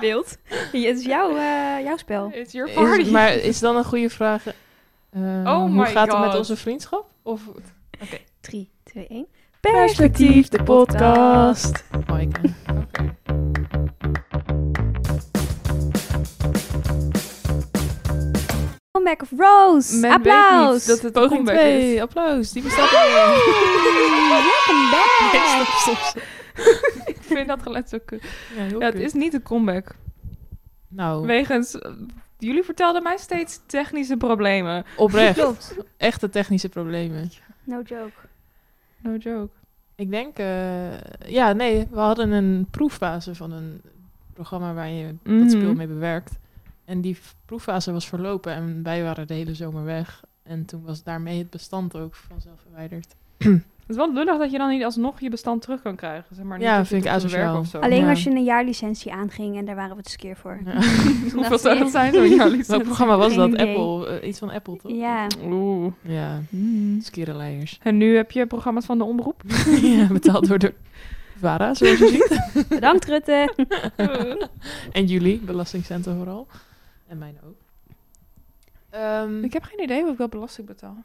Wild. Het is jouw, eh, jouw spel. It's your party. Is, maar is dan een goede vraag... eh, Oh hoe my gaat het met onze vriendschap? Of 3, 2, 1. Perspectief, de podcast. Maaike. Oké. Comeback of Rose. Men Applaus. weet niet dat het een Poging comeback 2, is. applaus. Die bestaat. Welcome back. Nee, stop, stop, stop. Ik vind dat geluid zo kut. Ja, heel Ja, het kut. is niet een comeback. Nou, Wegens... eh, Jullie vertelden mij steeds technische problemen. oprecht. Klopt. Echte technische problemen. No joke. No joke. Ik denk, eh, ja, nee, we hadden een proeffase van een programma waar je dat speel mee bewerkt. En die proeffase was verlopen en wij waren de hele zomer weg. En toen was daarmee het bestand ook vanzelf verwijderd. Het is wel lullig dat je dan niet alsnog je bestand terug kan krijgen. Zeg maar, niet Ja, dat vind ik asociaal. werk Of zo. Alleen Ja. als je een jaarlicentie aanging en daar waren we het eens keer voor. Ja. Hoeveel zou dat zijn? Zo'n jaarlicentie? Welk programma was Geen dat? idee. Apple, eh, iets van Apple toch? Ja. Oeh. Ja, skierenleiers. En nu heb je programma's van de omroep. ja, betaald door de VARA, zoals je ziet. Bedankt Rutte. en jullie, belastingcenten vooral. En mijn ook. Ehm, Ik heb geen idee hoe ik wel belasting betaal.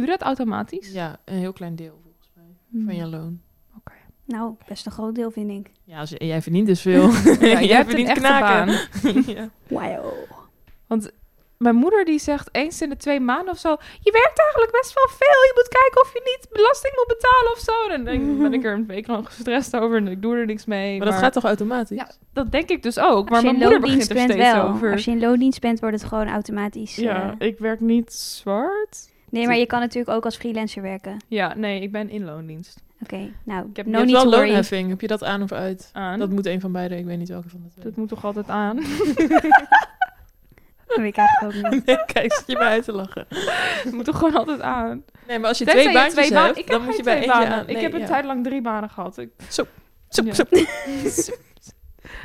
Doe je dat automatisch? ja, een heel klein deel volgens mij Hmm. van je loon. Nou, best een groot deel vind ik. Ja, als je- jij verdient dus veel. Ja, jij hebt een echte baan. ja. Wow. Mijn moeder die zegt eens in de twee maanden of zo... Je werkt eigenlijk best wel veel. Je moet kijken of je niet belasting moet betalen of zo. En dan denk ik, ben ik er een week lang gestrest over en ik doe er niks mee. Maar dat gaat toch automatisch? Ja, dat denk ik dus ook. Maar Als je mijn in moeder loondienst begint er bent steeds wel. over. Als je in loondienst bent, wordt het gewoon automatisch. Ja, eh, ik werk niet zwart. Nee, maar je kan natuurlijk ook als freelancer werken. Ja, nee, ik ben in loondienst. Oké, nou, Ik heb- no je wel loonheffing. Heb je dat aan of uit? Aan. Dat moet een van beide. Ik weet niet welke van de twee. Dat moet toch altijd aan? Dat weet ik eigenlijk ook niet. Nee, Kijk, zit je mij uit te lachen. Dat moet toch gewoon altijd aan? Nee, maar als je Tenzij twee je baantjes twee baan- hebt, ik dan moet je bij banen. aan. Ik heb een ja. tijd lang drie banen gehad. Ik, Soep, Ja. soep.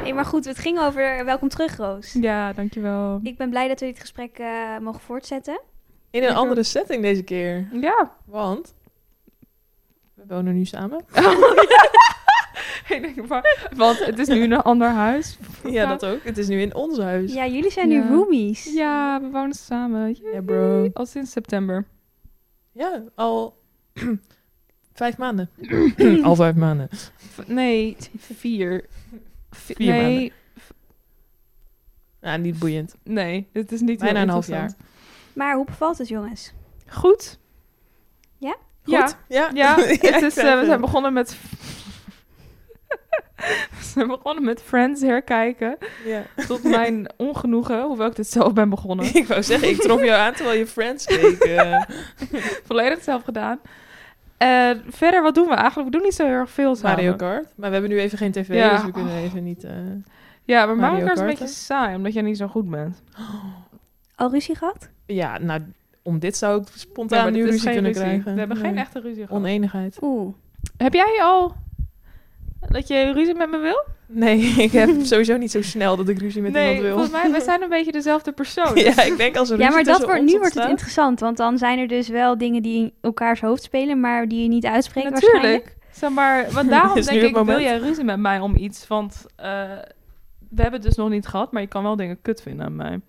Nee, maar goed, het ging over welkom terug, Roos. Ja, dankjewel. Ik ben blij dat we dit gesprek eh, mogen voortzetten. In een andere setting deze keer. Ja. Want we wonen nu samen. ik denk maar, want het is nu een ander huis. Ja, dat ook. Het is nu in ons huis. Ja, jullie zijn Ja. nu roomies. Ja, we wonen samen. Ja, bro. Al sinds september. Ja, al vijf maanden. al vijf maanden. V- nee, vier. V- Vier nee, Ja, niet boeiend. nee, het is niet Bijna heel een half interessant. Maar hoe bevalt het, jongens? Goed. Ja? Ja. Goed? Ja. Ja, het is, eh, we zijn begonnen met... we zijn begonnen met Friends herkijken. Ja. Tot mijn ongenoegen, hoewel ik dit zelf ben begonnen. Ik wou zeggen, ik trof jou aan terwijl je Friends keek. eh. Volledig zelf gedaan. Eh, verder, wat doen we eigenlijk? We doen niet zo heel erg veel samen. Mario Kart. Maar we hebben nu even geen tv, Ja. dus we kunnen even niet... eh, Ja, maar Mario, Mario Kart is een beetje saai, omdat jij niet zo goed bent. Al ruzie gehad? Ja, nou, om dit zou ik Ja, spontaan maar nu ruzie kunnen ruzie. krijgen. We hebben geen echte ruzie gehad. Oneenigheid. Oeh. Heb jij al dat je ruzie met me wil? Nee, ik heb sowieso niet zo snel dat ik ruzie met nee, iemand wil. volgens mij, we zijn een beetje dezelfde persoon. ja, ik denk als er Ja, ruzie maar dat wordt, nu wordt het interessant. Want dan zijn er dus wel dingen die in elkaars hoofd spelen, maar die je niet uitspreekt waarschijnlijk. Natuurlijk. Zeg maar, want daarom denk ik, wil jij ruzie met mij om iets? Want eh, we hebben het dus nog niet gehad, maar je kan wel dingen kut vinden aan mij.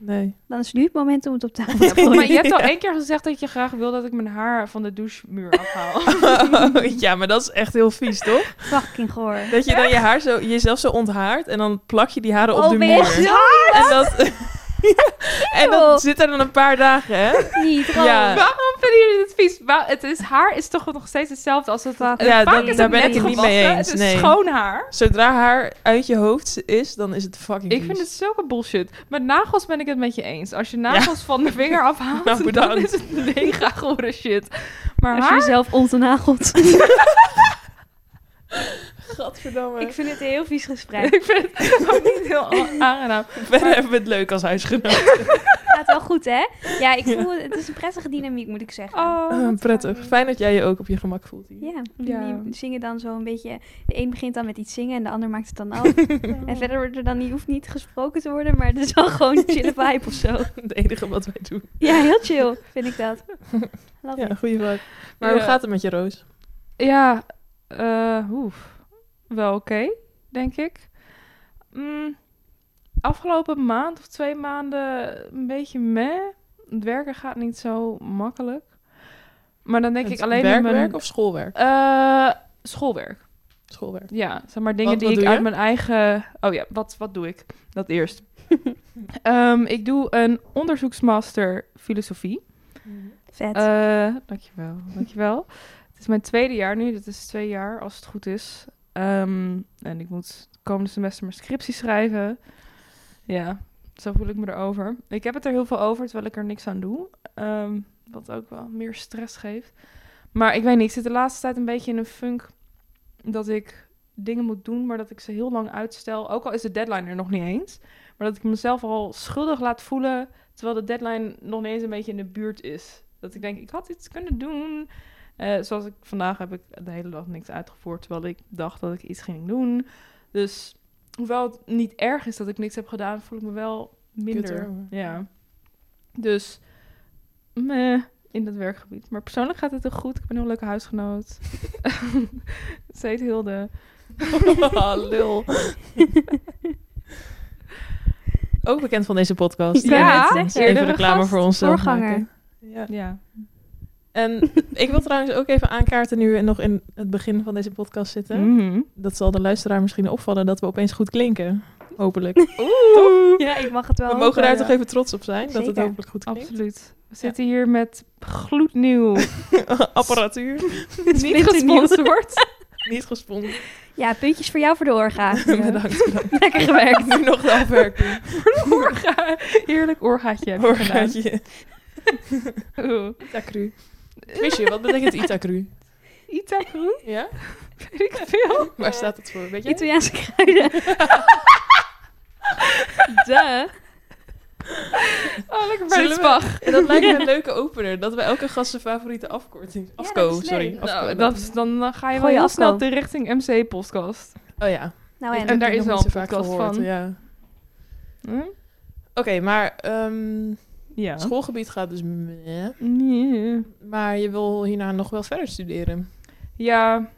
Nee. Dan is nu het moment om het op tafel te gooien. Maar je hebt al één keer gezegd dat je graag wil dat ik mijn haar van de douchemuur afhaal. ja, maar dat is echt heel vies, toch? Fucking goor. Dat je dan je haar zo, jezelf zo onthaart en dan plak je die haren op Oh, de ben muur. je zo En dat, en dat zit er dan een paar dagen, hè? niet. Ja. Waarom vinden jullie dit vies? Het is, haar is toch nog steeds hetzelfde als het... Ja, vaak dat- is daar het ben net ik het niet mee eens, Het is nee. schoon haar. Zodra haar uit je hoofd is, dan is het fucking Ik vies. vind het zulke bullshit. Met nagels ben ik het met je eens. Als je nagels van de vinger afhaalt, Nou, dan is het mega gore shit. Maar Als je haar... jezelf ontenagelt. Gadverdamme. ik vind het een heel vies gesprek. Ik vind het ook niet heel aangenaam. Verder hebben we het leuk als huisgenoot. Gaat wel goed, hè? Ja, ik voel het. Het is een prettige dynamiek, moet ik zeggen. Oh, prettig. fijn. Fijn dat jij je ook op je gemak voelt hier. Ja, Ja. die zingen dan zo een beetje... De een begint dan met iets zingen en de ander maakt het dan af. en verder wordt er dan niet, hoeft niet gesproken te worden, maar het is wel gewoon een chille vibe of zo. Het enige wat wij doen. Ja, heel chill vind ik dat. Love Ja, it. goede vibe. Maar Ja. hoe gaat het met je, Roos? Ja, eh, oef. Wel oké. denk ik. Mm, afgelopen maand of twee maanden een beetje meh. Het werken gaat niet zo makkelijk. Maar dan denk Het ik alleen werkwerk in mijn... of schoolwerk? Eh, schoolwerk. Schoolwerk. Ja, zeg maar dingen Wat- die wat ik uit je? mijn eigen... Oh ja, wat, wat doe ik? Dat eerst. Ehm, ik doe een onderzoeksmaster filosofie. Vet. Eh, dankjewel, dankjewel. Het is mijn tweede jaar nu, dat is twee jaar als het goed is. Ehm, en ik moet het komende semester mijn scriptie schrijven. Ja, zo voel ik me erover. Ik heb het er heel veel over, terwijl ik er niks aan doe. Ehm, wat ook wel meer stress geeft. Maar ik weet niet, ik zit de laatste tijd een beetje in een funk dat ik dingen moet doen, maar dat ik ze heel lang uitstel. Ook al is de deadline er nog niet eens. Maar dat ik mezelf al schuldig laat voelen, terwijl de deadline nog niet eens een beetje in de buurt is. Dat ik denk, ik had iets kunnen doen. Eh, zoals ik vandaag heb ik de hele dag niks uitgevoerd, terwijl ik dacht dat ik iets ging doen. Dus hoewel het niet erg is dat ik niks heb gedaan, voel ik me wel minder. Kutter. Ja. Dus, meh, in dat werkgebied. Maar persoonlijk gaat het heel goed. Ik ben een heel leuke huisgenoot. Ze heet Hilde. Lul. Ook bekend van deze podcast. Ja, zeggen. Even reclame voor onszelf voorganger. maken. Ja. Ja. En ik wil trouwens ook even aankaarten nu we nog in het begin van deze podcast zitten. Mhm. Dat zal de luisteraar misschien opvallen dat we opeens goed klinken. Hopelijk. Ja, ik mag het wel We mogen daar toch even trots op zijn, dat het hopelijk goed klinkt. Absoluut. We zitten hier met gloednieuw. Apparatuur. Niet gesponsord. Niet gesponsord. Ja, puntjes voor jou voor de orga. bedankt, bedankt. Lekker gewerkt. Nu nog de afwerking. Orga. Heerlijk orgaatje heb je gedaan. Orgaatje. Oeh. Itacru. Wist je, wat betekent Itacru? Itaku? Ja? Weet ik veel. Waar staat het voor? Weet je? Italiaanse kruiden. Duh. Oh, lekker bij de spag. En dat lijkt me een leuke opener. Dat we elke gast zijn favoriete afkorting... Afko, dat is sorry. leuk. Afko. Nou, dat is- dan eh, ga je wel heel afko. snel de richting MC-podcast. Oh ja. Nou en, En daar is wel een podcast gehoord, van. Ja. Hm? Oké, maar ehm, Ja. schoolgebied gaat dus meh. Nee. Maar je wil hierna nog wel verder studeren. Ja,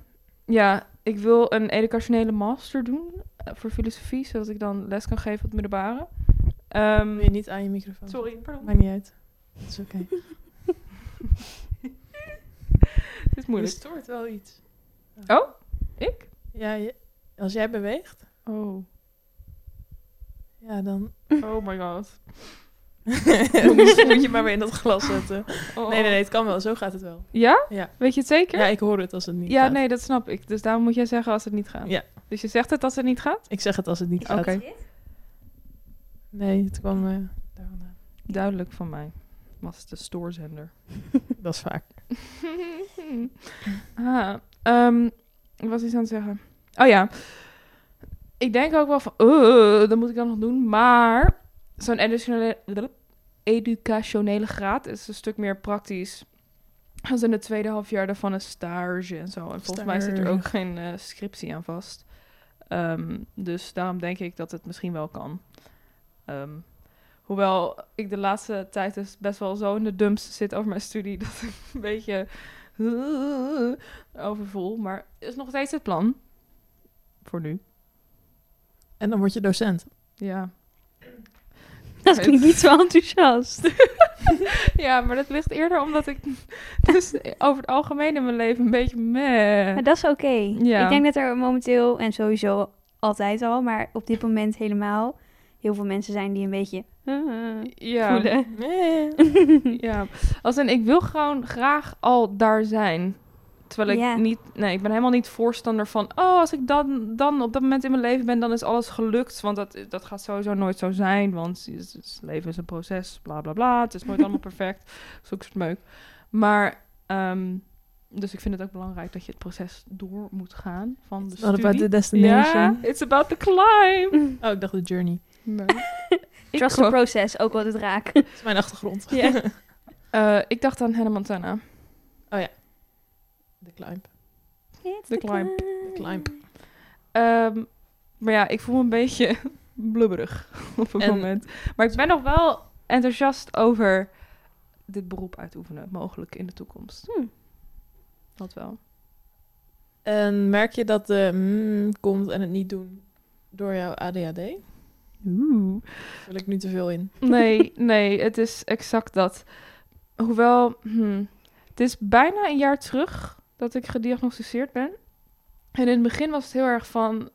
ja, ik wil een educationele master doen eh, voor filosofie, zodat ik dan les kan geven op het middelbare. Je niet aan je microfoon? sorry, pardon. Maakt niet uit. Dat is oké. Het is Je moeilijk. stoort wel iets. Oh, ik? Ja, je- als jij beweegt, Oh, ja dan... oh my god. Misschien moet je maar weer in dat glas zetten. Oh. Nee, nee, nee, het kan wel. Zo gaat het wel. Ja? Ja. Weet je het zeker? Ja, ik hoor het als het niet Ja, gaat. nee, dat snap ik. Dus daarom moet jij zeggen als het niet gaat. Ja. Dus je zegt het als het niet gaat? Ik zeg het als het niet gaat. Oké. Nee, het kwam eh. Duidelijk van mij. Was de stoorzender. Dat is vaak. ah, ehm, wat was ik aan het zeggen? Oh ja. Ik denk ook wel van, uh, dat moet ik dan nog doen. Maar zo'n educationele, educationele graad is een stuk meer praktisch. Als in het tweede halfjaar daarvan een stage en zo. En volgens mij zit er ook geen eh, scriptie aan vast. Ehm, dus daarom denk ik dat het misschien wel kan. Ehm, hoewel ik de laatste tijd dus best wel zo in de dumps zit over mijn studie... dat ik een beetje over voel. Maar is nog steeds het plan. Voor nu. En dan word je docent. Ja. Dat klinkt niet zo enthousiast. ja, maar dat ligt eerder omdat ik dus over het algemeen in mijn leven een beetje meh. Maar dat is oké. Ja. Ik denk dat er momenteel, en sowieso altijd al, maar op dit moment helemaal, heel veel mensen zijn die een beetje uh, ja. voelen. Ja, als in ik wil gewoon graag al daar zijn. Terwijl ik Ja. niet, nee, ik ben helemaal niet voorstander van, oh, als ik dan, dan op dat moment in mijn leven ben, dan is alles gelukt. Want dat, dat gaat sowieso nooit zo zijn, want het, is- het leven is een proces, bla bla bla. Het is nooit allemaal perfect, zo'n soort meuk. Maar, ehm, dus ik vind het ook belangrijk dat je het proces door moet gaan van de It's about the destination. Ja, it's about the climb. Oh, ik dacht de journey. Nee. Trust the process, ook wel het raak. Dat is mijn achtergrond. Ja. eh, ik dacht aan Hannah Montana. De climb. De climb. De climb. Ehm, maar ja, ik voel me een beetje blubberig op het En- moment. Maar ik ben nog wel enthousiast over dit beroep uitoefenen, mogelijk in de toekomst. Hm. Dat wel. En merk je dat de mm, komt en het niet doen door jouw ADHD? Oeh. Vul ik nu te veel in? Nee, nee, het is exact dat. Hoewel, hm, het is bijna een jaar terug dat ik gediagnosticeerd ben. En in het begin was het heel erg van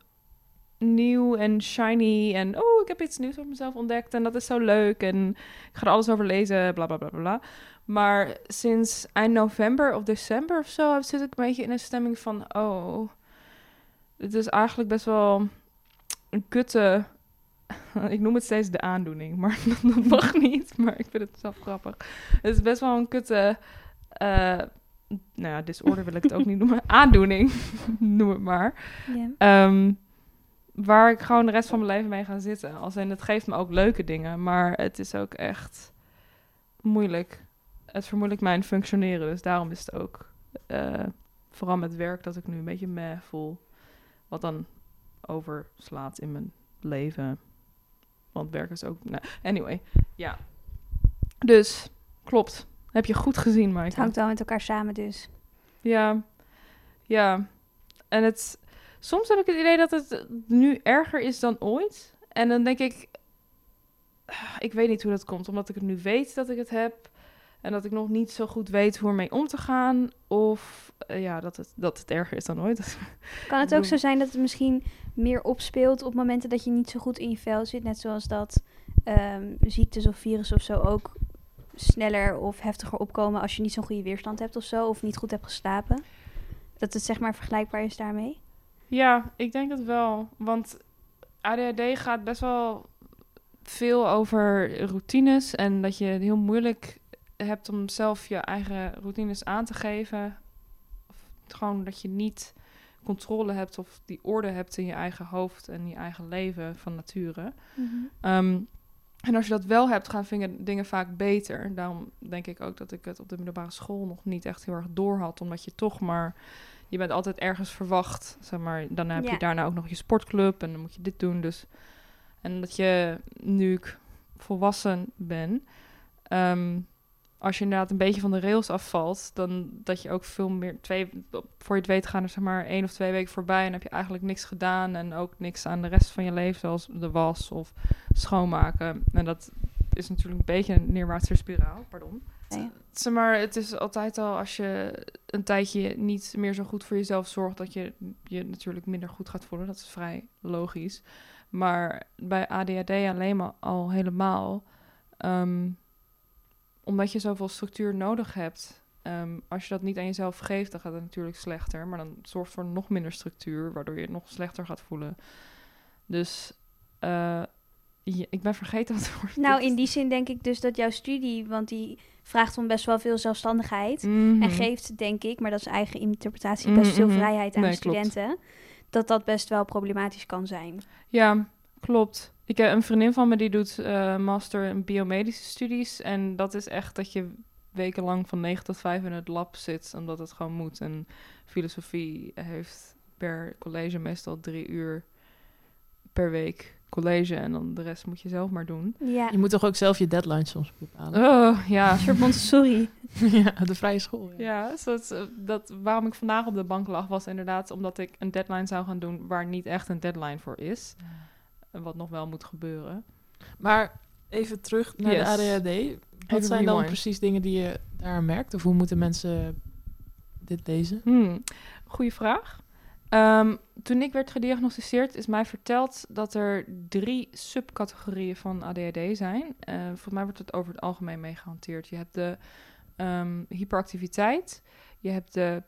nieuw en shiny. En oh, ik heb iets nieuws over mezelf ontdekt en dat is zo leuk. En ik ga er alles over lezen, bla bla bla bla. Maar sinds eind november of december of zo zit ik een beetje in een stemming van: oh, het is eigenlijk best wel een kutte. Ik noem het steeds de aandoening, maar dat mag niet. Maar ik vind het zelf grappig. Het is best wel een kutte. eh nou ja, disorder wil ik het ook niet noemen. Aandoening, noem het maar. Ehm, waar ik gewoon de rest van mijn leven mee ga zitten. Als en het geeft me ook leuke dingen, maar het is ook echt moeilijk. Het vermoeilijkt mijn functioneren, dus daarom is het ook eh, vooral met werk dat ik nu een beetje meh voel. Wat dan overslaat in mijn leven. Want werk is ook... nou, anyway, ja. Dus, klopt. Heb je goed gezien, Maaike. Het hangt wel met elkaar samen dus. Ja, ja. En het, soms heb ik het idee dat het nu erger is dan ooit. En dan denk ik, ik weet niet hoe dat komt, omdat ik het nu weet dat ik het heb. En dat ik nog niet zo goed weet hoe ermee om te gaan. Of eh, ja, dat het, dat het erger is dan ooit. Kan het ook zo zijn dat het misschien meer opspeelt op momenten dat je niet zo goed in je vel zit? Net zoals dat ehm, ziektes of virussen of zo ook sneller of heftiger opkomen als je niet zo'n goede weerstand hebt of zo. Of niet goed hebt geslapen. Dat het zeg maar vergelijkbaar is daarmee. Ja, ik denk het wel. Want ADHD gaat best wel veel over routines. En dat je het heel moeilijk hebt om zelf je eigen routines aan te geven. Of gewoon dat je niet controle hebt of die orde hebt in je eigen hoofd en je eigen leven van nature. Ehm, en als je dat wel hebt, gaan dingen vaak beter. Daarom denk ik ook dat ik het op de middelbare school nog niet echt heel erg door had. Omdat je toch maar... Je bent altijd ergens verwacht. Zeg maar, dan heb Ja. je daarna ook nog je sportclub en dan moet je dit doen. Dus. En dat je, nu ik volwassen ben... ehm, als je inderdaad een beetje van de rails afvalt... dan dat je ook veel meer... Twee, voor je het weet gaan er zeg maar één of twee weken voorbij... en heb je eigenlijk niks gedaan... en ook niks aan de rest van je leven... zoals de was of schoonmaken. En dat is natuurlijk een beetje een neerwaartse spiraal, pardon. Nee. Zeg maar, het is altijd al als je een tijdje niet meer zo goed voor jezelf zorgt, dat je je natuurlijk minder goed gaat voelen. Dat is vrij logisch. Maar bij ADHD alleen maar al helemaal, ehm, omdat je zoveel structuur nodig hebt. ehm, als je dat niet aan jezelf geeft, dan gaat het natuurlijk slechter. Maar dan zorgt voor nog minder structuur, waardoor je je nog slechter gaat voelen. Dus eh, ja, ik ben vergeten wat het woord Nou, in die zin denk ik dus dat jouw studie, want die vraagt om best wel veel zelfstandigheid. Mhm. En geeft, denk ik, maar dat is eigen interpretatie, best veel Mhm, mhm. vrijheid aan Nee, de klopt. studenten. Dat dat best wel problematisch kan zijn. Ja, klopt. Ik heb een vriendin van me die doet eh, master in biomedische studies. En dat is echt dat je wekenlang van 9 tot 5 in het lab zit, omdat het gewoon moet. En filosofie heeft per college meestal drie uur per week college. En dan de rest moet je zelf maar doen. Ja, Je moet toch ook zelf je deadline soms bepalen? Oh, ja. soort Montessori. ja, de vrije school. Ja. Ja, dus dat, eh, dat, waarom ik vandaag op de bank lag, was inderdaad omdat ik een deadline zou gaan doen waar niet echt een deadline voor is. Wat nog wel moet gebeuren. Maar even terug naar Yes. de ADHD. Wat Even zijn dan rewind. precies dingen die je daar merkt? Of hoe moeten mensen dit lezen? Hmm, goeie vraag. Ehm, toen ik werd gediagnosticeerd, is mij verteld dat er drie subcategorieën van ADHD zijn. Eh volgens mij wordt het over het algemeen mee gehanteerd. Je hebt de ehm, hyperactiviteit, je hebt de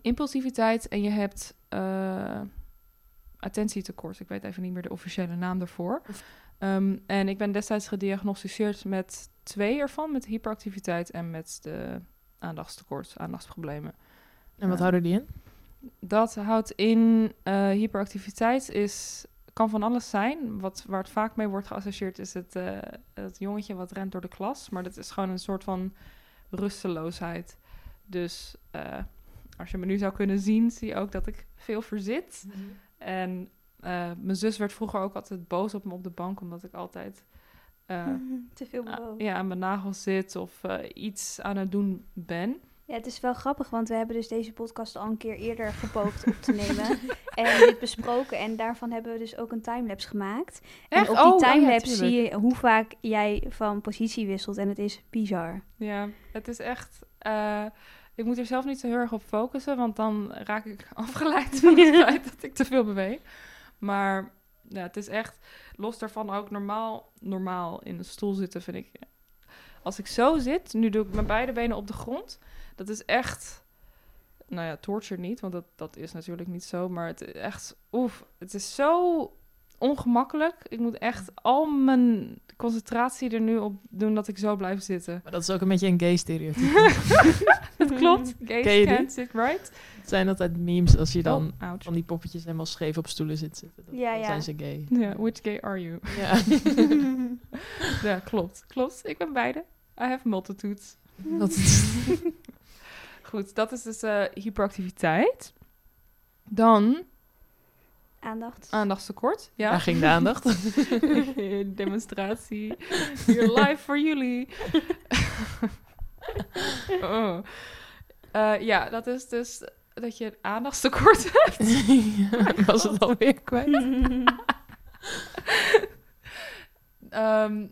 impulsiviteit en je hebt eh, attentietekort. Ik weet even niet meer de officiële naam daarvoor. Ehm, en ik ben destijds gediagnosticeerd met twee ervan, met hyperactiviteit en met de aandachtstekort, aandachtsproblemen. En wat Ja. houden die in? Dat houdt in eh, hyperactiviteit is kan van alles zijn. Wat, waar het vaak mee wordt geassocieerd is het, eh, het jongetje wat rent door de klas. Maar dat is gewoon een soort van rusteloosheid. Dus eh, als je me nu zou kunnen zien, zie je ook dat ik veel verzit. En eh, mijn zus werd vroeger ook altijd boos op me op de bank, omdat ik altijd eh, Te veel ja, aan mijn nagels zit of eh, iets aan het doen ben. Ja, het is wel grappig, want we hebben dus deze podcast al een keer eerder gepoogd op te nemen. en dit besproken. En daarvan hebben we dus ook een timelapse gemaakt. Echt? En op die Oh, oh ja, timelapse zie je hoe vaak jij van positie wisselt. En het is bizar. Ja, het is echt. Ik moet er zelf niet zo heel erg op focussen, want dan raak ik afgeleid van het feit dat ik te veel beweeg. Maar ja, het is echt los daarvan ook normaal, normaal in een stoel zitten, vind ik. Als ik zo zit, nu doe ik mijn beide benen op de grond. Dat is echt, nou ja, torture niet, want dat, dat is natuurlijk niet zo. Maar het is echt, oef, het is zo ongemakkelijk. Ik moet echt al mijn concentratie er nu op doen dat ik zo blijf zitten. Maar dat is ook een beetje een gay stereotype. Dat klopt. Gays die? can't sit right. Het zijn altijd memes als je dan oh, ouch. van die poppetjes helemaal scheef op stoelen zit zitten. Dan, Ja, dan ja. zijn ze gay. Ja, which gay are you? Ja. ja, klopt. Klopt. Ik ben beide. I have multitudes. Dat is- Goed, dat is dus eh, hyperactiviteit. Dan Aandacht. aandachtstekort. Ja. Daar ging de aandacht. Demonstratie. Hier live voor jullie. oh. Eh, ja, dat is dus dat je een aandachtstekort hebt. Ja, was het alweer kwijt? Ehm,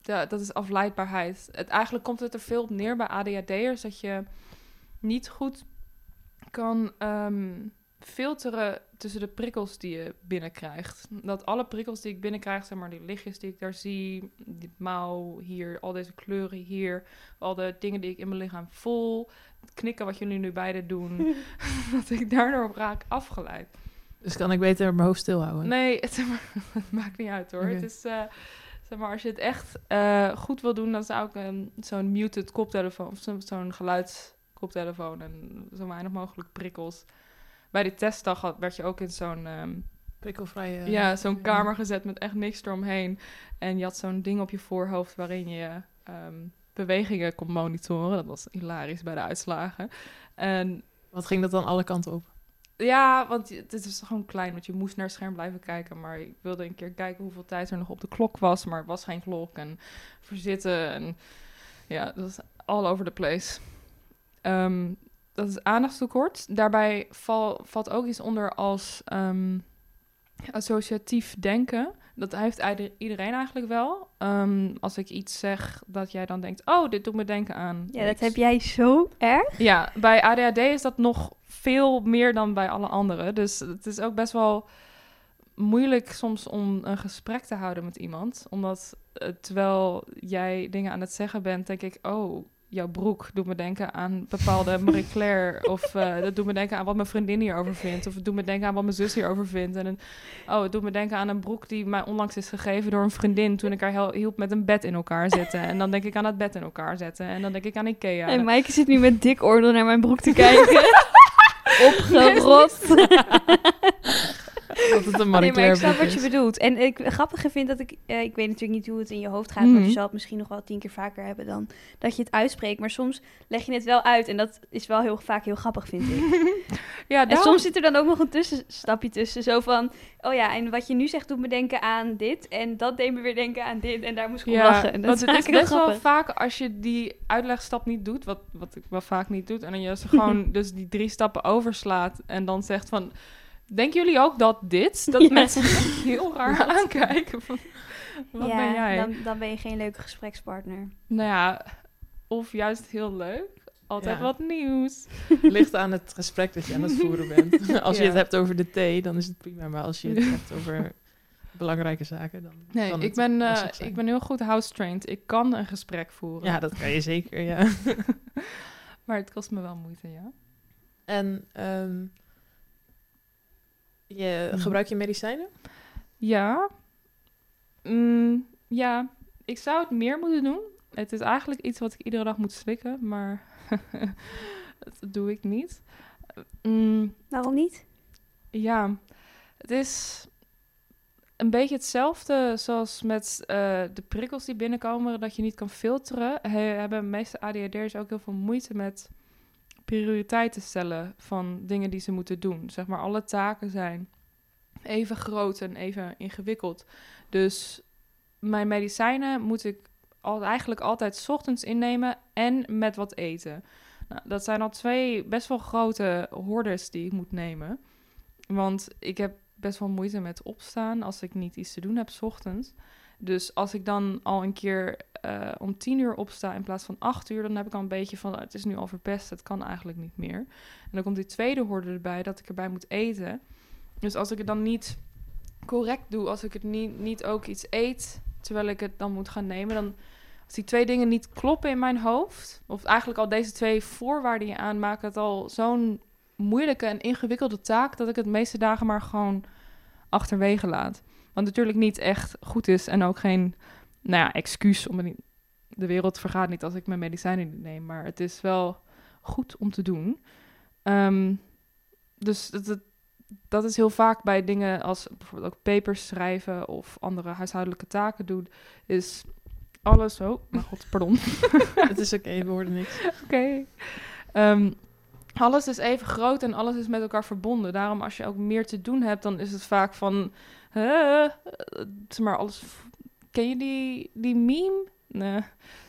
ja, dat is afleidbaarheid. Het, eigenlijk komt het er veel op neer bij ADHD'ers dat je niet goed kan ehm, filteren tussen de prikkels die je binnenkrijgt. Dat alle prikkels die ik binnenkrijg, zeg maar die lichtjes die ik daar zie, die mouw hier, al deze kleuren hier, al de dingen die ik in mijn lichaam voel, het knikken wat jullie nu beide doen, dat ik daardoor raak afgeleid. Dus kan ik beter mijn hoofd stilhouden? Nee, het, het maakt niet uit hoor. Het is, eh, zeg maar, als je het echt eh, goed wil doen, dan zou ik een zo'n muted koptelefoon, of zo- zo'n geluidskoptelefoon en zo weinig mogelijk prikkels. Bij die testdag had, werd je ook in zo'n ehm, Prikkelvrije... ja, zo'n kamer gezet met echt niks eromheen. En je had zo'n ding op je voorhoofd waarin je ehm, bewegingen kon monitoren. Dat was hilarisch bij de uitslagen. En Wat ging dat dan alle kanten op? ja, want het is gewoon klein, want je moest naar het scherm blijven kijken. Maar ik wilde een keer kijken hoeveel tijd er nog op de klok was, maar het was geen klok. En verzitten en ja, dat was all over the place. Ehm, dat is aandachtstekort. Daarbij val, valt ook iets onder als ehm, associatief denken. Dat heeft ieder- iedereen eigenlijk wel. Ehm, als ik iets zeg, dat jij dan denkt, oh, dit doet me denken aan. Ja, dat heb jij zo erg. Ja, bij ADHD is dat nog veel meer dan bij alle anderen. Dus het is ook best wel moeilijk soms om een gesprek te houden met iemand. Omdat eh, terwijl jij dingen aan het zeggen bent, denk ik, oh, jouw broek doet me denken aan bepaalde Marie Claire. of eh, dat doet me denken aan wat mijn vriendin hierover vindt. Of het doet me denken aan wat mijn zus hierover vindt. En een, oh, het doet me denken aan een broek die mij onlangs is gegeven door een vriendin. toen ik haar hielp met een bed in elkaar zetten. En dan denk ik aan het bed in elkaar zetten. En dan denk ik aan Ikea. En Maaike zit nu met dik oordeel naar mijn broek te kijken. Opgerot. Dat het een Marie Nee, maar ik snap wat je bedoelt. En ik grappige vind dat ik... eh, ik weet natuurlijk niet hoe het in je hoofd gaat... want Mhm. je zal het misschien nog wel tien keer vaker hebben dan dat je het uitspreekt. Maar soms leg je het wel uit. En dat is wel heel vaak heel grappig, vind ik. Ja, En soms zit er dan ook nog een tussenstapje tussen. Zo van, oh ja, en wat je nu zegt doet me denken aan dit. En dat deed me weer denken aan dit. En daar moest ik om lachen. En dat want is het is best wel vaak als je die uitlegstap niet doet, wat, wat ik wel vaak niet doe, en dan je ze gewoon dus die drie stappen overslaat en dan zegt van, denken jullie ook dat dit? Dat Ja. mensen heel raar aankijken van, wat ja, ben jij? Dan, dan ben je geen leuke gesprekspartner. Nou ja, of juist heel leuk, altijd Ja. wat nieuws. Ligt aan het gesprek dat je aan het voeren bent. Als je het hebt over de thee, dan is het prima. Maar als je het hebt over belangrijke zaken, dan Nee, kan ik het ben, eh, ik ben heel goed house-trained. Ik kan een gesprek voeren. Ja, dat kan je zeker, ja. Maar het kost me wel moeite, ja. En ehm, je, Mhm. gebruik je medicijnen? Ja. Mm, ja, ik zou het meer moeten doen. Het is eigenlijk iets wat ik iedere dag moet slikken, maar dat doe ik niet. Mm, Waarom niet? ja, het is een beetje hetzelfde zoals met eh, de prikkels die binnenkomen, dat je niet kan filteren. He, hebben de meeste ADHD'ers ook heel veel moeite met prioriteiten stellen van dingen die ze moeten doen. Zeg maar, alle taken zijn even groot en even ingewikkeld. Dus mijn medicijnen moet ik eigenlijk altijd ochtends innemen en met wat eten. Nou, dat zijn al twee best wel grote hordes die ik moet nemen. Want ik heb best wel moeite met opstaan als ik niet iets te doen heb ochtends. Dus als ik dan al een keer eh, om tien uur opsta in plaats van acht uur, dan heb ik al een beetje van "Oh, het is nu al verpest, het kan eigenlijk niet meer. En dan komt die tweede hoorde erbij dat ik erbij moet eten. Dus als ik het dan niet correct doe, als ik het niet, niet ook iets eet terwijl ik het dan moet gaan nemen, dan als die twee dingen niet kloppen in mijn hoofd, of eigenlijk al deze twee voorwaarden je aan, maken het al zo'n moeilijke en ingewikkelde taak dat ik het meeste dagen maar gewoon achterwege laat. Wat natuurlijk niet echt goed is en ook geen nou ja, excuus om het niet. De wereld vergaat niet als ik mijn medicijnen niet neem, maar het is wel goed om te doen. Ehm, dus dat, dat, dat is heel vaak bij dingen als bijvoorbeeld ook papers schrijven of andere huishoudelijke taken doen, is alles. Oh, mijn god, pardon. Het is oké, we hoorden niks. Oké. Ehm, alles is even groot en alles is met elkaar verbonden. Daarom, als je ook meer te doen hebt, dan is het vaak van. eh, zeg maar, alles. Ken je die, die meme? Nee.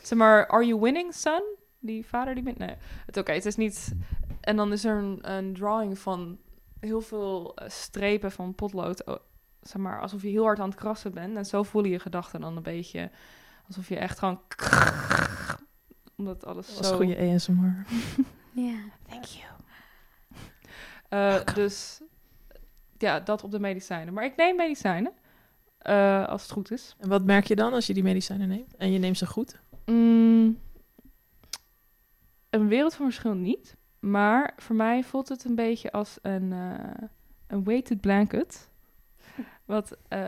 Zeg maar, Are you winning, son? Die vader die. Nee, het oké. het is niet. En dan is er een, een drawing van heel veel eh, strepen van potlood. Zeg maar, alsof je heel hard aan het krassen bent. En zo voelen je gedachten dan een beetje. Alsof je echt gewoon. Omdat alles Dat was zo. goede ASMR. Ja. Thank you. Eh, dus ja, dat op de medicijnen. Maar ik neem medicijnen, eh, als het goed is. En wat merk je dan als je die medicijnen neemt? En je neemt ze goed? Mm, een wereld van verschil niet. Maar voor mij voelt het een beetje als een, eh, een weighted blanket. Wat eh,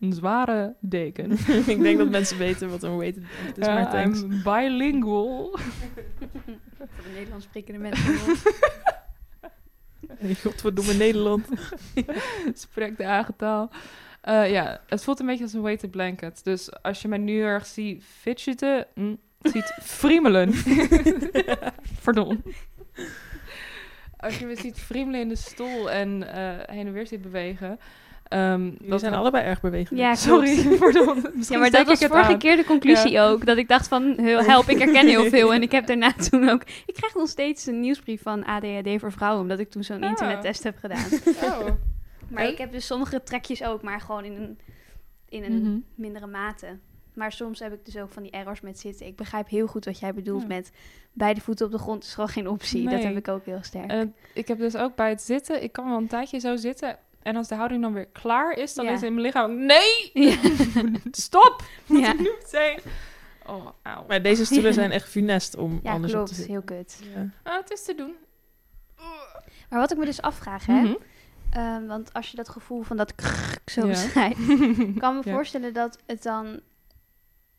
een zware deken. ik denk dat mensen weten wat een weighted blanket is, maar thanks. I'm bilingual. Voor de Nederlands sprekende mensen. Hey, Godverdomme Nederland. Spreek de eigen taal. Eh, ja, het voelt een beetje als een weighted blanket. Dus als je mij nu erg ziet fidgeten, mm, ziet friemelen. Pardon. Als je me ziet friemelen in de stoel en eh, heen en weer ziet bewegen. Ehm, We zijn allebei erg bewegelijk. Ja, Sorry, pardon. Misschien Ja, maar dat was vorige aan. keer de conclusie ook. Dat ik dacht van, help, ik herken heel veel. En ik heb daarna toen ook... Ik krijg nog steeds een nieuwsbrief van ADHD voor vrouwen... omdat ik toen zo'n Ah. internettest heb gedaan. Oh. Maar En? ik heb dus sommige trekjes ook, maar gewoon in een, in een Mhm. mindere mate. Maar soms heb ik dus ook van die errors met zitten. Ik begrijp heel goed wat jij bedoelt Ja. met... beide voeten op de grond is gewoon geen optie. Dat heb ik ook heel sterk. Ik heb dus ook bij het zitten, ik kan wel een tijdje zo zitten. En als de houding dan weer klaar is, dan Ja. is in mijn lichaam, nee, ja. stop, moet Ja. ik nu meteen. Oh, auw. Maar deze stoelen zijn echt funest om ja, anders op klopt. te zitten. Heel kut. Ja. Ah, het is te doen. Maar wat ik me dus afvraag, hè... Mhm. Ehm, want als je dat gevoel van dat krrrk zo Ja. beschrijft, ik kan me Ja. voorstellen dat het dan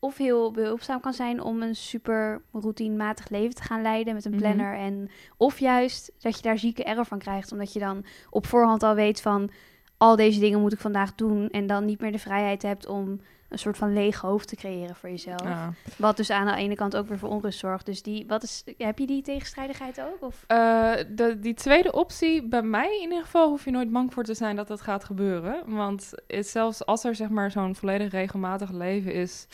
of heel behulpzaam kan zijn om een super routinematig leven te gaan leiden met een Mhm. planner. En, of juist dat je daar zieke error van krijgt, omdat je dan op voorhand al weet van al deze dingen moet ik vandaag doen. En dan niet meer de vrijheid hebt om een soort van leeg hoofd te creëren voor jezelf. Ja. Wat dus aan de ene kant ook weer voor onrust zorgt. Dus die, wat is, heb je die tegenstrijdigheid ook? Of? Eh, de, die tweede optie, bij mij in ieder geval, hoef je nooit bang voor te zijn dat dat gaat gebeuren. Want het, zelfs als er zeg maar zo'n volledig regelmatig leven is.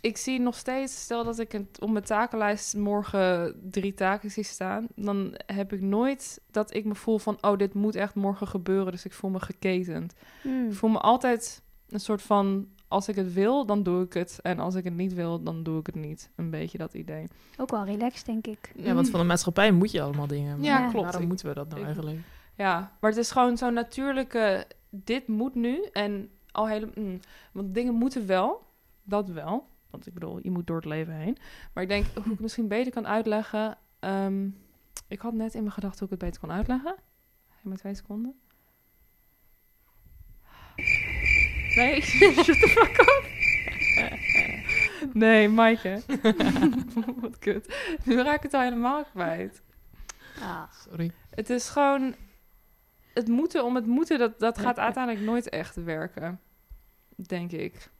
Ik zie nog steeds, stel dat ik het op mijn takenlijst morgen drie taken zie staan, dan heb ik nooit dat ik me voel van, oh, dit moet echt morgen gebeuren, dus ik voel me geketend. Hmm. Ik voel me altijd een soort van, als ik het wil, dan doe ik het. En als ik het niet wil, dan doe ik het niet. Een beetje dat idee. Ook wel relaxed, denk ik. ja, want van de maatschappij moet je allemaal dingen. Ja, klopt. Waarom Ik- moeten we dat nou ik- eigenlijk? Ja, maar het is gewoon zo'n natuurlijke, dit moet nu. En al hele, mm, want dingen moeten wel, dat wel. Want ik bedoel, je moet door het leven heen. Maar ik denk, hoe ik het misschien beter kan uitleggen. ehm, ik had net in mijn gedachten hoe ik het beter kon uitleggen. Geef twee seconden. Nee, shut the fuck up. Nee, Maaike. Wat kut. Nu raak ik het al helemaal kwijt. Ah. Sorry. Het is gewoon... Het moeten om het moeten, dat, dat gaat uiteindelijk nooit echt werken. Denk ik.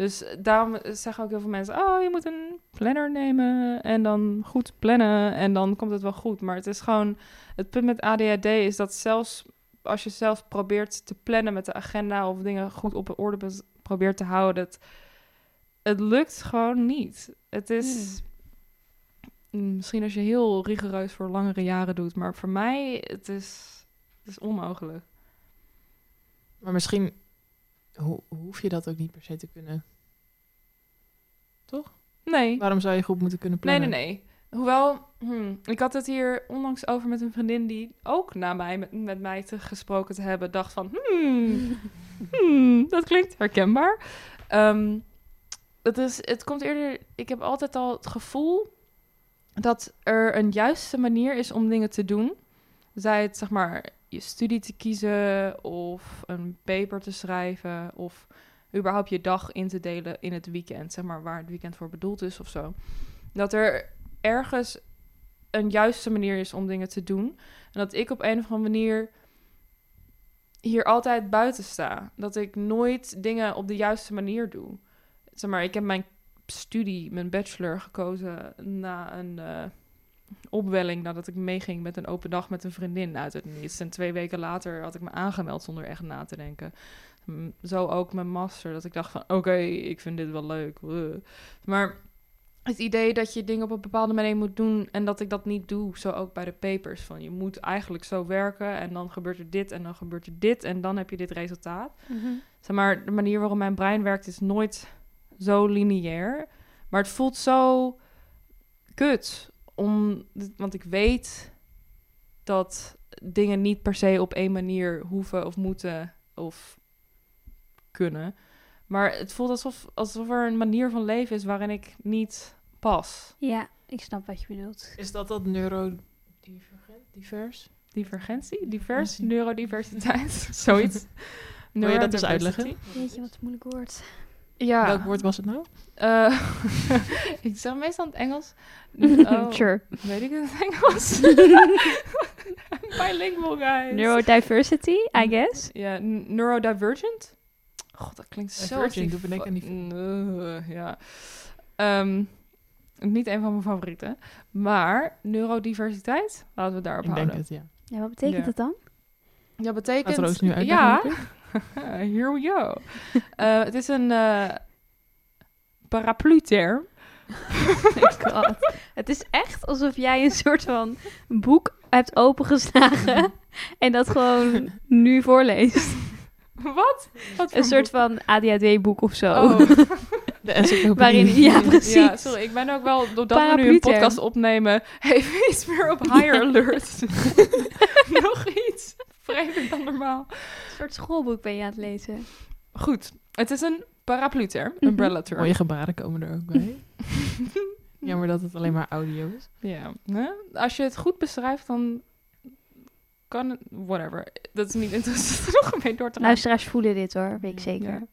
Dus daarom zeggen ook heel veel mensen... Oh, je moet een planner nemen en dan goed plannen en dan komt het wel goed. Maar het is gewoon... Het punt met ADHD is dat zelfs als je zelf probeert te plannen met de agenda... of dingen goed op orde be- probeert te houden... Het, het lukt gewoon niet. Het is... Mm, Misschien als je heel rigoureus voor langere jaren doet, maar voor mij, het is, Het is onmogelijk. Maar misschien ho- hoef je dat ook niet per se te kunnen. Nee. Waarom zou je goed moeten kunnen Nee, plannen? nee, nee. Hoewel, hmm, ik had het hier onlangs over met een vriendin die ook na mij met, met mij te gesproken te hebben, dacht van, hmm, hmm, dat klinkt herkenbaar. Ehm, het, is, het komt eerder, ik heb altijd al het gevoel dat er een juiste manier is om dingen te doen. Zij het, zeg maar, je studie te kiezen of een paper te schrijven of überhaupt je dag in te delen in het weekend, zeg maar, waar het weekend voor bedoeld is of zo. Dat er ergens een juiste manier is om dingen te doen. En dat ik op een of andere manier hier altijd buiten sta. Dat ik nooit dingen op de juiste manier doe. Zeg maar, ik heb mijn studie, mijn bachelor gekozen na een eh, opwelling nadat ik meeging met een open dag met een vriendin uit het niets. En twee weken later had ik me aangemeld zonder echt na te denken. Zo ook mijn master, dat ik dacht van oké, ik vind dit wel leuk. Maar het idee dat je dingen op een bepaalde manier moet doen en dat ik dat niet doe, zo ook bij de papers. Van je moet eigenlijk zo werken en dan gebeurt er dit en dan gebeurt er dit en dan heb je dit resultaat. Zeg maar, de manier waarop mijn brein werkt is nooit zo lineair. Maar het voelt zo kut. Om, want ik weet dat dingen niet per se op één manier hoeven of moeten of kunnen. Maar het voelt alsof, alsof er een manier van leven is waarin ik niet pas. Ja, ik snap wat je bedoelt. Is dat dat neurodivergent? Divers? Divergentie? Divers? Neurodiversiteit? Zoiets. Wil je dat dus uitleggen? Weet je wat een moeilijk woord? Ja. Welk woord was het nou? Eh, ik zeg meestal in het Engels. Oh, Sure. Weet ik het in het Engels? Bilingual, guys. Neurodiversity, I guess. Ja, neurodivergent. God, dat klinkt zo... Divergent, doe ik aan die- Uh, ja. Ehm, niet een van mijn favorieten. Maar neurodiversiteit, laten we daarop Ik denk houden. het, ja. Ja, wat betekent Ja. dat dan? Dat betekent... Roos nu uitleggen? Ja? here we go. Eh, het is een eh paraplu-term. Oh God. Het is echt alsof jij een soort van boek hebt opengeslagen en dat gewoon nu voorleest. Wat? Een soort van ADHD-boek of zo. Oh. De encyclopedie. Waarin, ja, precies. Ja, sorry, ik ben ook wel, doordat we nu een podcast opnemen, even iets meer op higher alert. Nog iets vreemder dan normaal. Een soort schoolboek ben je aan het lezen. Goed, het is een paraplu-term, Mhm. umbrella term. Mooie gebaren komen er ook bij. Jammer dat het alleen maar audio is. Ja, hè? als je het goed beschrijft, dan kan het, whatever. Dat is niet interessant genoeg om mee door te gaan. Luisteraars voelen dit hoor, weet ik zeker. Ja.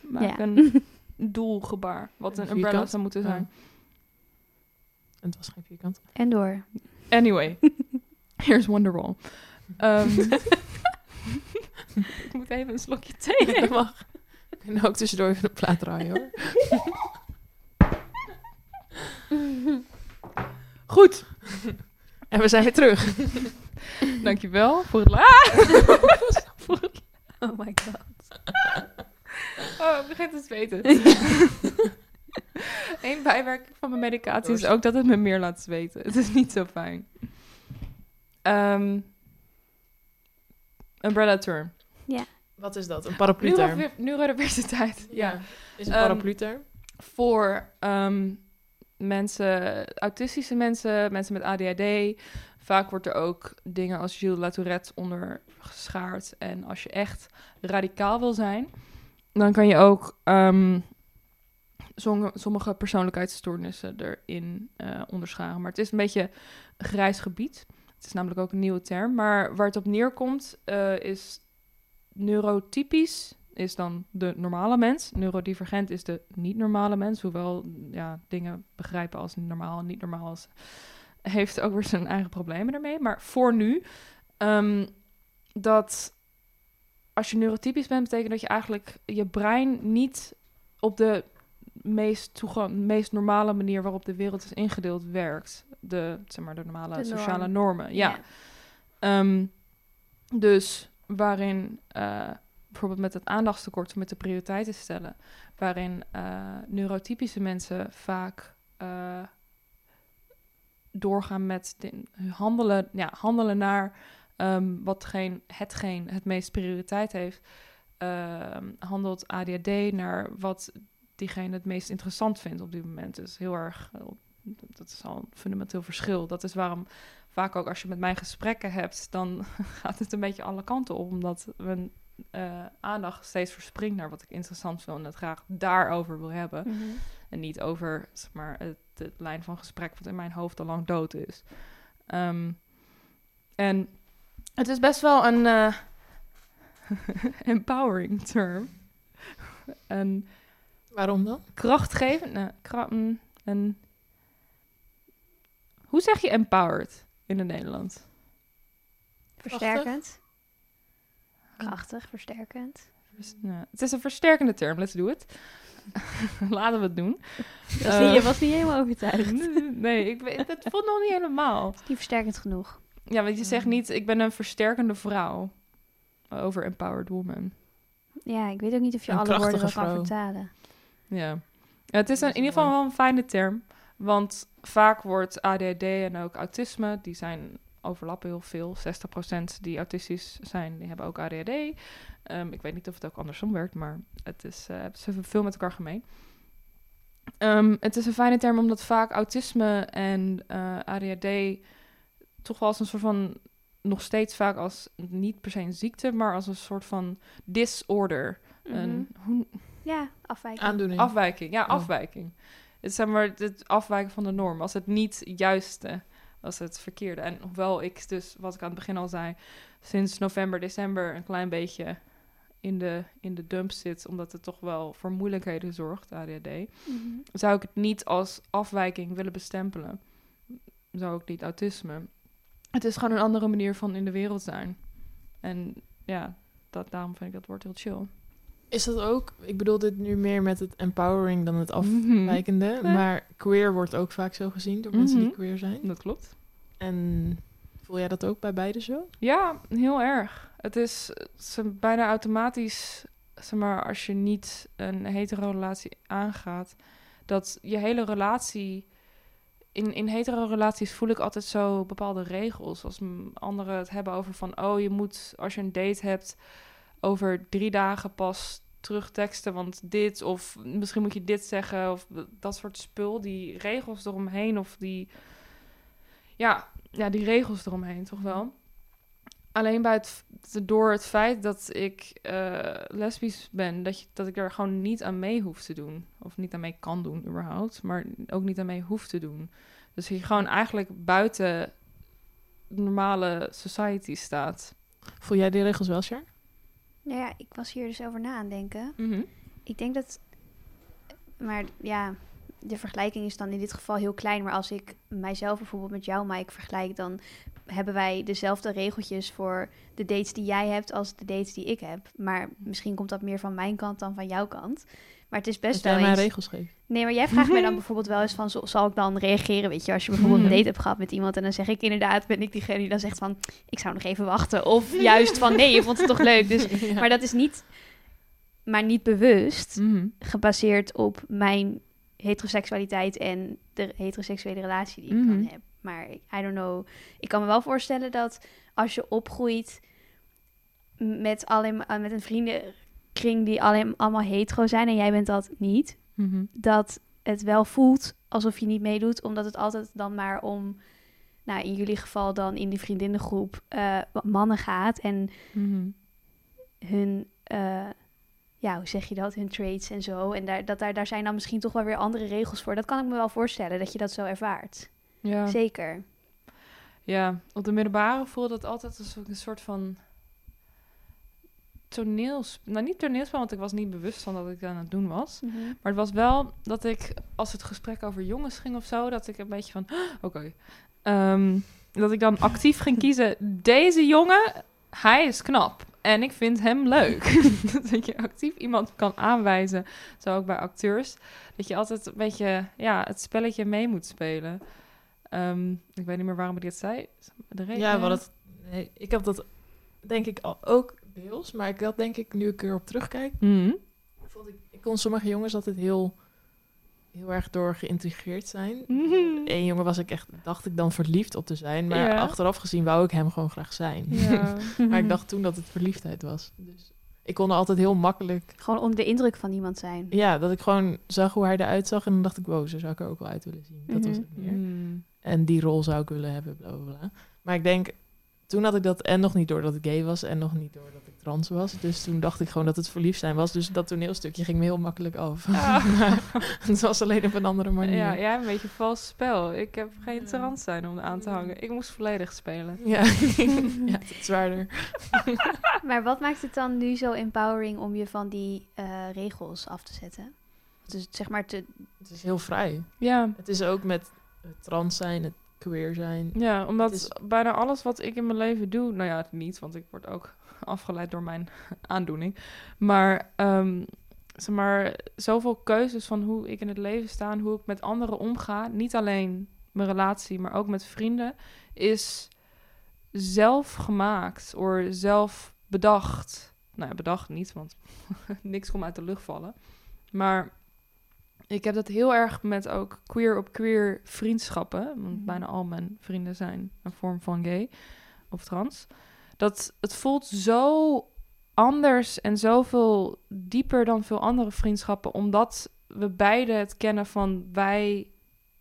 Maak Ja. een doelgebaar, wat Een een umbrella zou moeten zijn. En het was geen vierkant. En door. Anyway, here's Wonderwall. Ehm ik moet even een slokje thee nemen. mag. Ik kan ook tussendoor even de plaat draaien hoor. Goed, En we zijn weer terug. dankjewel voor het laat. voor het Oh my god. Oh, ik begin te zweten. Eén bijwerking van mijn medicatie is ook dat het me meer laat zweten. Het is niet zo fijn. Ehm, umbrella term. Wat is dat? Een paraplu-term? Neuro- Neurodiversiteit. Ja. Is een Ehm, paraplu-term? Voor ehm, mensen, autistische mensen, mensen met ADHD. Vaak wordt er ook dingen als Gilles Latourette onder geschaard. En als je echt radicaal wil zijn, dan kan je ook ehm, sommige, persoonlijkheidsstoornissen erin eh, onderscharen. Maar het is een beetje een grijs gebied. Is namelijk ook een nieuwe term. Maar waar het op neerkomt eh, is neurotypisch is dan de normale mens. Neurodivergent is de niet-normale mens. Hoewel ja, dingen begrijpen als normaal en niet normaal is, heeft ook weer zijn eigen problemen ermee. Maar voor nu, ehm, dat als je neurotypisch bent, betekent dat je eigenlijk je brein niet op de meest, toegang, meest normale manier waarop de wereld is ingedeeld werkt. De, zeg maar, de normale De norm. sociale normen. Ja. Ehm, dus waarin eh, bijvoorbeeld met het aandachtstekort, met de prioriteiten stellen, waarin eh, neurotypische mensen vaak eh, doorgaan met de- handelen, ja, handelen naar ehm, watgeen, hetgeen het meest prioriteit heeft, ehm, handelt ADHD naar wat diegene het meest interessant vindt op dit moment. Dus heel erg, eh, dat is al een fundamenteel verschil. Dat is waarom vaak ook als je met mij gesprekken hebt, dan gaat het een beetje alle kanten op, omdat mijn eh, aandacht steeds verspringt naar wat ik interessant vind en het graag daarover wil hebben. Mhm. En niet over zeg maar, het, het lijn van gesprek wat in mijn hoofd al lang dood is. Ehm, en het is best wel een eh, empowering term. een Waarom dan? krachtgevend. nee, kra- mm, een, hoe zeg je empowered in het Nederlands? Versterkend. Krachtig, versterkend. Vers- nou, het is een versterkende term, let's do it. Laten we het doen. Dat Eh, je was niet helemaal overtuigd. nee, ik weet, het voelt nog niet helemaal. Niet versterkend genoeg. Ja, want je zegt niet, ik ben een versterkende vrouw. Over empowered woman. Ja, ik weet ook niet of je Een alle woorden krachtige kan vertalen. Ja. Het is een, in ieder geval wel een fijne term. Want vaak wordt ADHD en ook autisme, die zijn overlappen heel veel. 60% die autistisch zijn, die hebben ook ADHD. Ehm, ik weet niet of het ook andersom werkt, maar het is, eh, ze hebben veel met elkaar gemeen. Ehm, het is een fijne term omdat vaak autisme en eh, ADHD toch wel als een soort van, nog steeds vaak als niet per se een ziekte, maar als een soort van disorder. Een, Mhm. hoe, Ja, afwijking. Aandoening. Afwijking, ja, Oh. afwijking. Het is zeg maar het afwijken van de norm. Als het niet juiste, als het verkeerde. En hoewel ik dus, wat ik aan het begin al zei, sinds november, december een klein beetje in de, in de dump zit, omdat het toch wel voor moeilijkheden zorgt, ADHD, Mhm. zou ik het niet als afwijking willen bestempelen. Zou ik niet autisme. Het is gewoon een andere manier van in de wereld zijn. En ja, dat, daarom vind ik dat woord heel chill. Is dat ook, ik bedoel dit nu meer met het empowering dan het Mhm. afwijkende, maar queer wordt ook vaak zo gezien door mensen die Mhm. queer zijn. Dat klopt. En voel jij dat ook bij beide zo? Ja, heel erg. Het is, het is bijna automatisch, zeg maar, als je niet een hetero relatie aangaat, dat je hele relatie. In, in hetero relaties voel ik altijd zo bepaalde regels. Als anderen het hebben over van, oh, je moet als je een date hebt, over drie dagen pas terugteksten, want dit, of misschien moet je dit zeggen, of dat soort spul, die regels eromheen, of die, ja, ja, die regels eromheen, toch wel. Alleen bij het, door het feit dat ik eh, lesbisch ben, dat, je, dat ik er gewoon niet aan mee hoef te doen. Of niet aan mee kan doen, überhaupt. Maar ook niet aan mee hoef te doen. Dus je gewoon eigenlijk buiten normale society staat. Voel jij die regels wel, Sjar? Nou ja, ik was hier dus over na aan denken. Mhm. Ik denk dat... Maar ja, de vergelijking is dan in dit geval heel klein. Maar als ik mijzelf bijvoorbeeld met jou, Mike, vergelijk... dan hebben wij dezelfde regeltjes voor de dates die jij hebt... als de dates die ik heb. Maar misschien komt dat meer van mijn kant dan van jouw kant. Maar het is best wel eens... regels geeft. Nee, maar jij vraagt mij dan bijvoorbeeld wel eens van... zo- zal ik dan reageren, weet je? Als je bijvoorbeeld een Mhm. date hebt gehad met iemand... en dan zeg ik inderdaad, ben ik diegene die dan zegt van... ik zou nog even wachten. Of juist van, nee, je vond het toch leuk. Dus maar dat is niet, maar niet bewust Mhm. gebaseerd op mijn heteroseksualiteit en de heteroseksuele relatie die ik Mhm. dan heb. Maar I don't know. Ik kan me wel voorstellen dat als je opgroeit met, alleen, met een vriendenkring die alleen, allemaal hetero zijn en jij bent dat niet, Mhm. dat het wel voelt alsof je niet meedoet, omdat het altijd dan maar om, nou in jullie geval dan in die vriendinnengroep, eh, mannen gaat en Mhm. hun, eh, ja, hoe zeg je dat, hun traits en zo. En daar, dat, daar, daar zijn dan misschien toch wel weer andere regels voor. Dat kan ik me wel voorstellen, dat je dat zo ervaart. Ja. Zeker. ja, op de middelbare voelde het altijd als een soort van toneels... Nou, niet toneelspel, want ik was niet bewust van dat ik dat aan het doen was. Maar het was wel dat ik, als het gesprek over jongens ging of zo, dat ik een beetje van, "Ah, oké. Ehm, dat ik dan actief ging kiezen, deze jongen, hij is knap. En ik vind hem leuk. dat je actief iemand kan aanwijzen, zo ook bij acteurs. Dat je altijd een beetje, ja, het spelletje mee moet spelen. Ehm, ik weet niet meer waarom ik dit zei. De reden? Ja, wat het, ik heb dat denk ik al, ook deels, maar ik had denk ik, nu ik erop terugkijk, Mhm. vond ik, ik kon sommige jongens altijd heel, heel erg door geïntrigeerd zijn. Mhm. Eén jongen was ik echt, dacht ik dan verliefd op te zijn. Maar Ja. achteraf gezien wou ik hem gewoon graag zijn. Ja. Maar ik dacht toen dat het verliefdheid was. Dus ik kon er altijd heel makkelijk... Gewoon onder de indruk van iemand zijn. Ja, dat ik gewoon zag hoe hij eruit zag. En dan dacht ik, wow, zo zou ik er ook wel uit willen zien. Dat was Mhm. het meer. Mm. En die rol zou ik willen hebben, bla bla bla. Maar ik denk, toen had ik dat en nog niet door dat ik gay was en nog niet door dat ik trans was. Dus toen dacht ik gewoon dat het verliefd zijn was. Dus dat toneelstukje ging me heel makkelijk af. Ah. Het was alleen op een andere manier. Ja, hebt een beetje vals spel. Ik heb geen Ja. trans zijn om aan te hangen. Ik moest volledig spelen. Ja, ja het is zwaarder. Maar wat maakt het dan nu zo empowering om je van die eh, regels af te zetten? Dus zeg maar te... Het is heel vrij. Ja, Het is ook met het trans zijn, het queer zijn. ja omdat is- bijna alles wat ik in mijn leven doe... Nou ja, niet, want ik word ook afgeleid door mijn aandoening. Maar, ehm, zeg maar, zoveel keuzes van hoe ik in het leven sta... en hoe ik met anderen omga. Niet alleen mijn relatie, maar ook met vrienden... is zelf gemaakt of zelf bedacht. Nou ja, bedacht niet, want niks komt uit de lucht vallen. Maar ik heb dat heel erg met ook queer op queer vriendschappen. Want Mhm. bijna al mijn vrienden zijn een vorm van gay of trans. Dat het voelt zo anders en zoveel dieper dan veel andere vriendschappen. Omdat we beide het kennen van wij...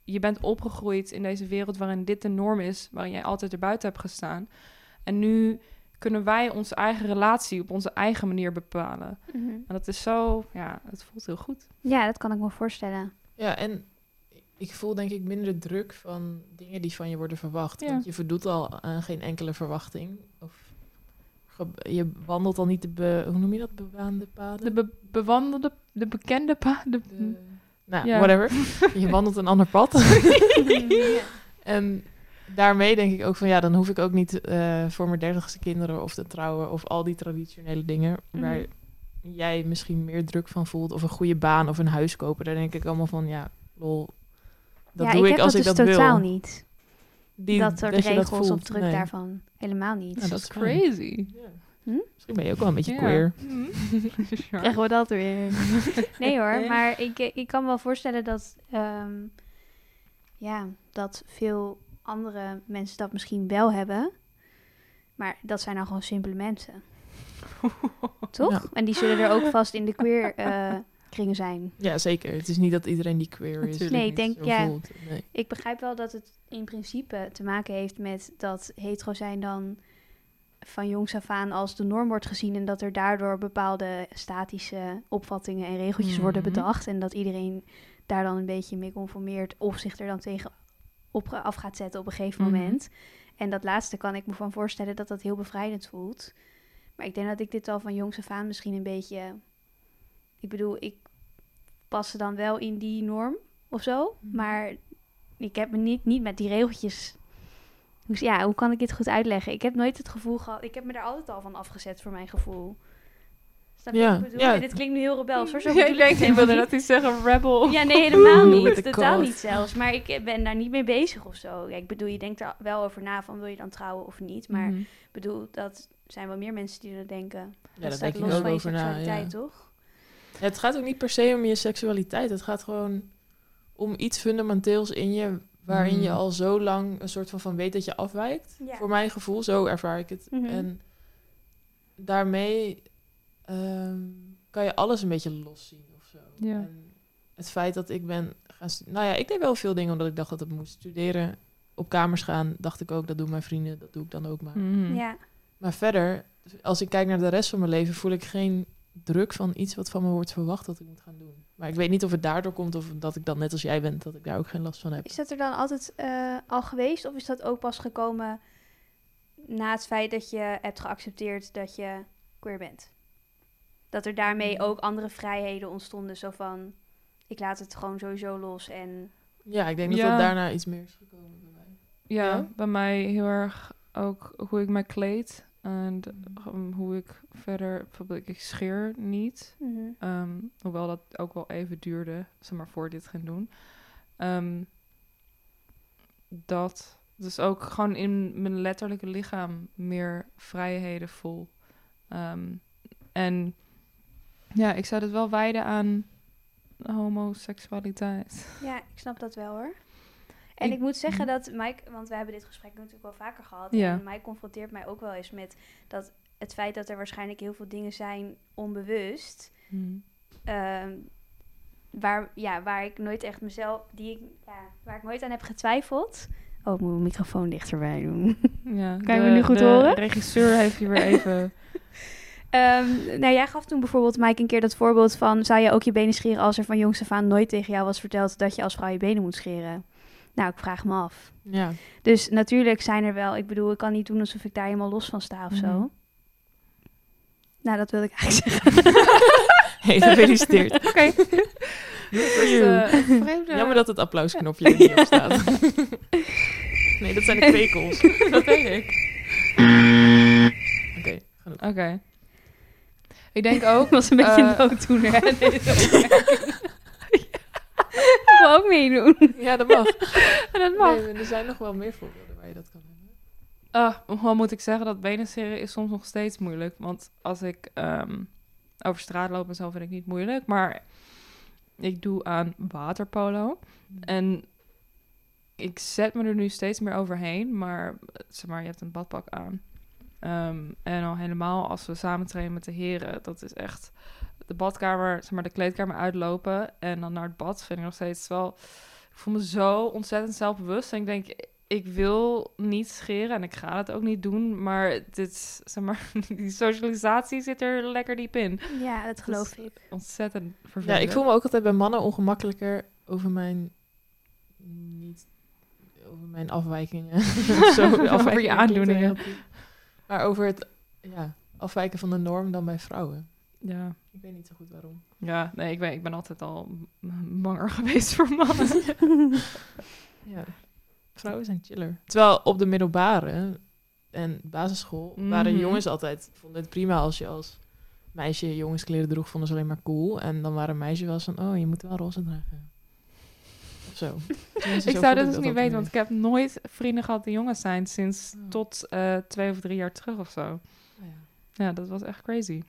Je bent opgegroeid in deze wereld waarin dit de norm is. Waarin jij altijd erbuiten hebt gestaan. En nu kunnen wij onze eigen relatie op onze eigen manier bepalen. En dat is zo, ja, het voelt heel goed. Ja, dat kan ik me voorstellen. Ja, en ik voel denk ik minder druk van dingen die van je worden verwacht. Ja. Want je voldoet al aan geen enkele verwachting. Of ge- je wandelt al niet de, be- hoe noem je dat, bewaande paden? De be- bewandelde, de bekende pa... De, De- nou, Ja. whatever. je wandelt een ander pad. en daarmee denk ik ook van ja, dan hoef ik ook niet eh, voor mijn dertigste kinderen of te trouwen of al die traditionele dingen waar Mhm. jij misschien meer druk van voelt of een goede baan of een huis kopen. Daar denk ik allemaal van ja, lol. Dat ja, doe ik ik, als dat ik dus dat totaal wil. niet. Die, dat soort dat regels of voelt. druk Nee. daarvan. Helemaal niet. Dat is crazy. Ja. Hm? Misschien ben je ook wel een beetje Ja. queer. Krijgen we dat weer? nee hoor, Nee? maar ik, ik kan me wel voorstellen dat, ehm, ja, dat veel andere mensen dat misschien wel hebben. Maar dat zijn dan gewoon simpele mensen. Toch? Ja. En die zullen er ook vast in de queer eh, kringen zijn. Ja, zeker. Het is niet dat iedereen die queer is. Natuurlijk Nee, ik denk, ja. Nee. Ik begrijp wel dat het in principe te maken heeft met dat hetero zijn dan van jongs af aan als de norm wordt gezien en dat er daardoor bepaalde statische opvattingen en regeltjes worden Mhm. bedacht en dat iedereen daar dan een beetje mee conformeert of zich er dan tegen op af gaat zetten op een gegeven Mhm. moment. En dat laatste kan ik me van voorstellen dat dat heel bevrijdend voelt. Maar ik denk dat ik dit al van jongs af aan misschien een beetje... Ik bedoel, ik paste dan wel in die norm of zo. Mhm. Maar ik heb me niet, niet met die regeltjes... Dus ja, hoe kan ik dit goed uitleggen? Ik heb nooit het gevoel gehad... Ik heb me daar altijd al van afgezet voor mijn gevoel. Snap je Ja, ik ja. Dit klinkt nu heel rebels. Hoor. Zo Ja, ik denk, ik wilde niet. dat hij zeggen rebel. Ja, nee, helemaal niet. Totaal niet zelfs. Maar ik ben daar niet mee bezig of zo. Ja, ik bedoel, je denkt er wel over na van wil je dan trouwen of niet. Maar Mhm. ik bedoel, dat zijn wel meer mensen die dat denken. Ja, dat denk ik los ook van je over na. Ja. seksualiteit, toch? Het gaat ook niet per se om je seksualiteit. Het gaat gewoon om iets fundamenteels in je... waarin je Mhm. al zo lang een soort van, van weet dat je afwijkt. Voor mijn gevoel, zo ervaar ik het. Mhm. En daarmee ehm, kan je alles een beetje loszien of zo. Ja. En het feit dat ik ben gaan... Nou ja, ik deed wel veel dingen omdat ik dacht dat het moest studeren. Op kamers gaan, dacht ik ook, dat doen mijn vrienden. Dat doe ik dan ook maar. Mhm. Ja. Maar verder, als ik kijk naar de rest van mijn leven, voel ik geen druk van iets wat van me wordt verwacht dat ik moet gaan doen. Maar ik weet niet of het daardoor komt of dat ik dan net als jij bent, dat ik daar ook geen last van heb. Is dat er dan altijd eh, al geweest? Of is dat ook pas gekomen na het feit dat je hebt geaccepteerd dat je queer bent? Dat er daarmee ook andere vrijheden ontstonden. Zo van, ik laat het gewoon sowieso los en... Ja, ik denk dat Ja. dat daarna iets meer is gekomen bij mij. Ja, Ja? bij mij heel erg ook hoe ik mij kleed. En gewoon hoe ik verder, bijvoorbeeld ik scheer niet. Ehm, hoewel dat ook wel even duurde, zeg maar, voor ik dit ging doen. Ehm, dat dus ook gewoon in mijn letterlijke lichaam meer vrijheden voel. Ehm, en ja, ik zou het wel wijden aan homoseksualiteit. Ja, ik snap dat wel hoor. En Ik- ik, moet zeggen dat Mike, want we hebben dit gesprek natuurlijk wel vaker gehad. Ja. En Mike confronteert mij ook wel eens met dat het feit dat er waarschijnlijk heel veel dingen zijn onbewust. ehm, waar, ja, waar ik nooit echt mezelf, die ik, ja, waar ik nooit aan heb getwijfeld. Oh, ik moet mijn microfoon dichterbij doen. Ja, Kan je me de- nu goed de horen? regisseur heeft je weer even... Ehm, nou, jij gaf toen bijvoorbeeld, Mike, een keer dat voorbeeld van... zou je ook je benen scheren als er van jongs af aan nooit tegen jou was verteld... dat je als vrouw je benen moet scheren? Nou, ik vraag me af. Ja. Dus natuurlijk zijn er wel... Ik bedoel, ik kan niet doen alsof ik daar helemaal los van sta of Mhm. zo. Nou, dat wilde ik eigenlijk zeggen. Hey, gefeliciteerd. Oké. Dus, eh, Jammer dat het applausknopje er niet op staat. nee, dat zijn de krekels. dat weet ik. Oké, genoeg. Oké. Ik denk ook... Dat was een beetje dooddoener. hè, deze opmerking. ik wil ook meedoen. Ja, dat mag. En dat mag. Nee, er zijn nog wel meer voorbeelden waar je dat kan hebben. Ah, hoe moet ik zeggen dat benen scheren is soms nog steeds moeilijk. Want als ik ehm, over straat loop en zo vind ik niet moeilijk. Maar ik doe aan waterpolo. En ik zet me er nu steeds meer overheen. Maar zeg maar, je hebt een badpak aan. Ehm, en al helemaal als we samen trainen met de heren. Dat is echt de badkamer, zeg maar de kleedkamer uitlopen. En dan naar het bad vind ik nog steeds wel... Ik voel me zo ontzettend zelfbewust. En ik denk, ik wil niet scheren en ik ga het ook niet doen. Maar dit, zeg maar, die socialisatie zit er lekker diep in. Ja, dat geloof ik. Ontzettend Ja, vervelend. ik voel me ook altijd bij mannen ongemakkelijker over mijn... Niet... Over mijn afwijkingen. Of zo, Over je afwijkingen aandoeningen. Maar over het ja, afwijken van de norm dan bij vrouwen. Ja. Ik weet niet zo goed waarom. ja, nee, ik ben, ik ben altijd al banger geweest voor mannen. Ja. Vrouwen zijn chiller. Terwijl op de middelbare en basisschool waren Mhm. jongens altijd... vonden het prima als je als meisje jongenskleren droeg. Vonden ze alleen maar cool. En dan waren meisjes wel van... Oh, je moet wel roze dragen. Of zo. Ik zo zou dit dus dat niet weten, want ik heb nooit vrienden gehad die jongens zijn sinds Oh. tot eh, twee of drie jaar terug of zo. Oh, ja. Ja, dat was echt crazy.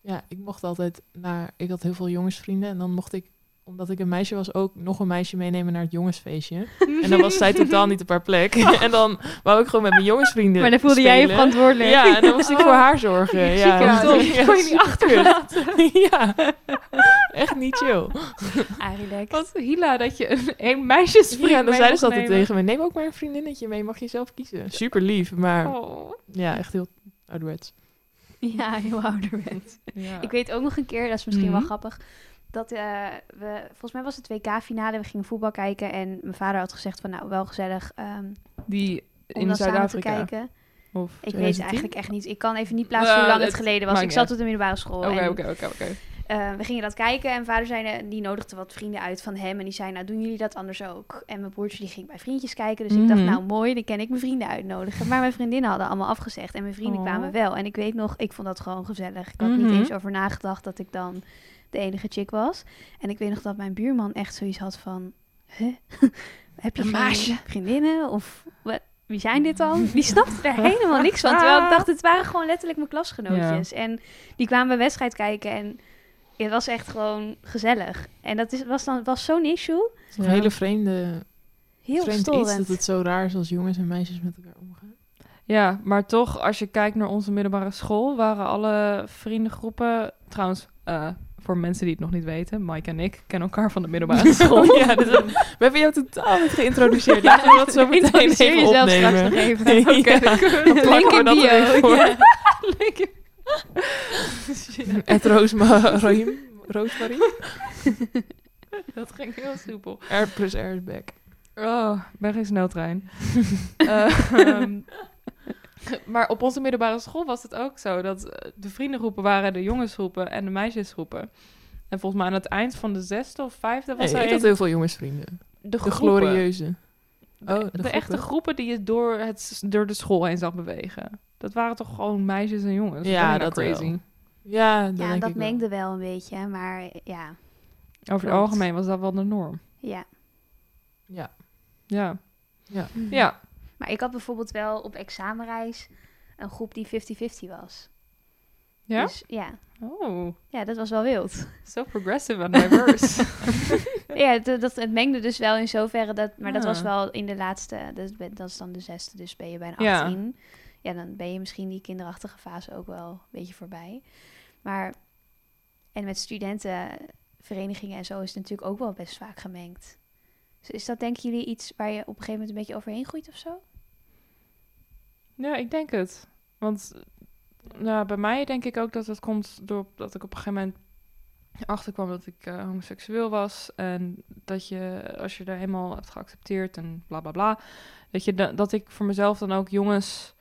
Ja, ik mocht altijd naar... Ik had heel veel jongensvrienden. En dan mocht ik, omdat ik een meisje was, ook nog een meisje meenemen naar het jongensfeestje. En dan was zij totaal niet op haar plek. en dan wou ik gewoon met mijn jongensvrienden Maar dan voelde jij je verantwoordelijk. Ja, en dan moest ik Oh. voor haar zorgen. Ja, Ja, kon je niet achterlaten. ja, echt niet chill. Ah. Wat hila dat je een, een meisjesvriend Ja, dan zeiden ze altijd tegen me, neem ook maar een vriendinnetje mee, mag je zelf kiezen. Super lief, maar Oh. ja, echt heel ouderwets. Ja, heel ouderwets. Ja. Ik weet ook nog een keer, dat is misschien Mhm. wel grappig, dat eh, we, volgens mij was het WK-finale, we gingen voetbal kijken en mijn vader had gezegd van nou, wel gezellig ehm, Die om in Zuid-Afrika. kijken. Of Ik weet 2010? eigenlijk echt niet, ik kan even niet plaatsen Ja, hoe lang het het geleden was. Ik zat op de middelbare school Oké, oké, oké, eh, we gingen dat kijken en vader zei, die nodigde wat vrienden uit van hem en die zei nou, doen jullie dat anders ook? En mijn broertje die ging bij vriendjes kijken, dus ik dacht Mhm. nou, mooi, dan kan ik mijn vrienden uitnodigen. Maar mijn vriendinnen hadden allemaal afgezegd en mijn vrienden Oh. kwamen wel. En ik weet nog, ik vond dat gewoon gezellig. Ik had Mhm. niet eens over nagedacht dat ik dan de enige chick was. En ik weet nog dat mijn buurman echt zoiets had van... Huh? Heb je maasje. vriendinnen? Of wat, wie zijn dit dan? Die snapte er helemaal niks van. Terwijl ik dacht, het waren gewoon letterlijk mijn klasgenootjes. En die kwamen bij wedstrijd kijken en het was echt gewoon gezellig. En dat is, was dan was zo'n issue. Het is een Ja. hele vreemde, Heel vreemd iets dat het zo raar is als jongens en meisjes met elkaar omgaan. Ja, maar toch, als je kijkt naar onze middelbare school, waren alle vriendengroepen... Trouwens, eh, voor mensen die het nog niet weten, Mike en ik kennen elkaar van de middelbare school. ja, dus we hebben jou totaal niet geïntroduceerd. Laten we dat zo meteen Introduceer even jezelf opnemen. straks nog even. Oké, dan kunnen dan plakken we dat er even voor. Ja. Dat ging heel soepel. R plus R is back. Oh, ben geen sneltrein. Eh, ehm, maar op onze middelbare school was het ook zo dat eh, de vriendengroepen waren de jongensgroepen en de meisjesgroepen. En volgens mij aan het eind van de zesde of vijfde was Nee, er ik had heel veel jongensvrienden. de, glorieuze. De, Oh, de, de groepen. echte groepen die je door, het, door de school heen zag bewegen. Dat waren toch gewoon meisjes en jongens? Ja, dat wel. crazy. Ja, dat Ja, denk dat ik mengde wel een beetje, maar ja, Over het algemeen was dat wel de norm. ja. Ja. Ja. Ja. Ja. Maar ik had bijvoorbeeld wel op examenreis een groep die 50-50 was. Ja? Dus ja, Oh, ja, dat was wel wild. so progressive and diverse. ja, dat, dat, het mengde dus wel in zoverre dat... Maar dat Ah. was wel in de laatste... Dat, is be- dat is dan de zesde, dus ben je bijna Ja. 18. Ja. dan ben je misschien die kinderachtige fase ook wel een beetje voorbij. Maar... En met studentenverenigingen en zo is het natuurlijk ook wel best vaak gemengd. Dus is dat denken jullie iets waar je op een gegeven moment een beetje overheen groeit of zo? Ja, ik denk het. Want nou, bij mij denk ik ook dat het komt doordat ik op een gegeven moment achterkwam dat ik eh, homoseksueel was. En dat je, als je er helemaal hebt geaccepteerd en bla bla bla, dat, je da- dat ik voor mezelf dan ook jongens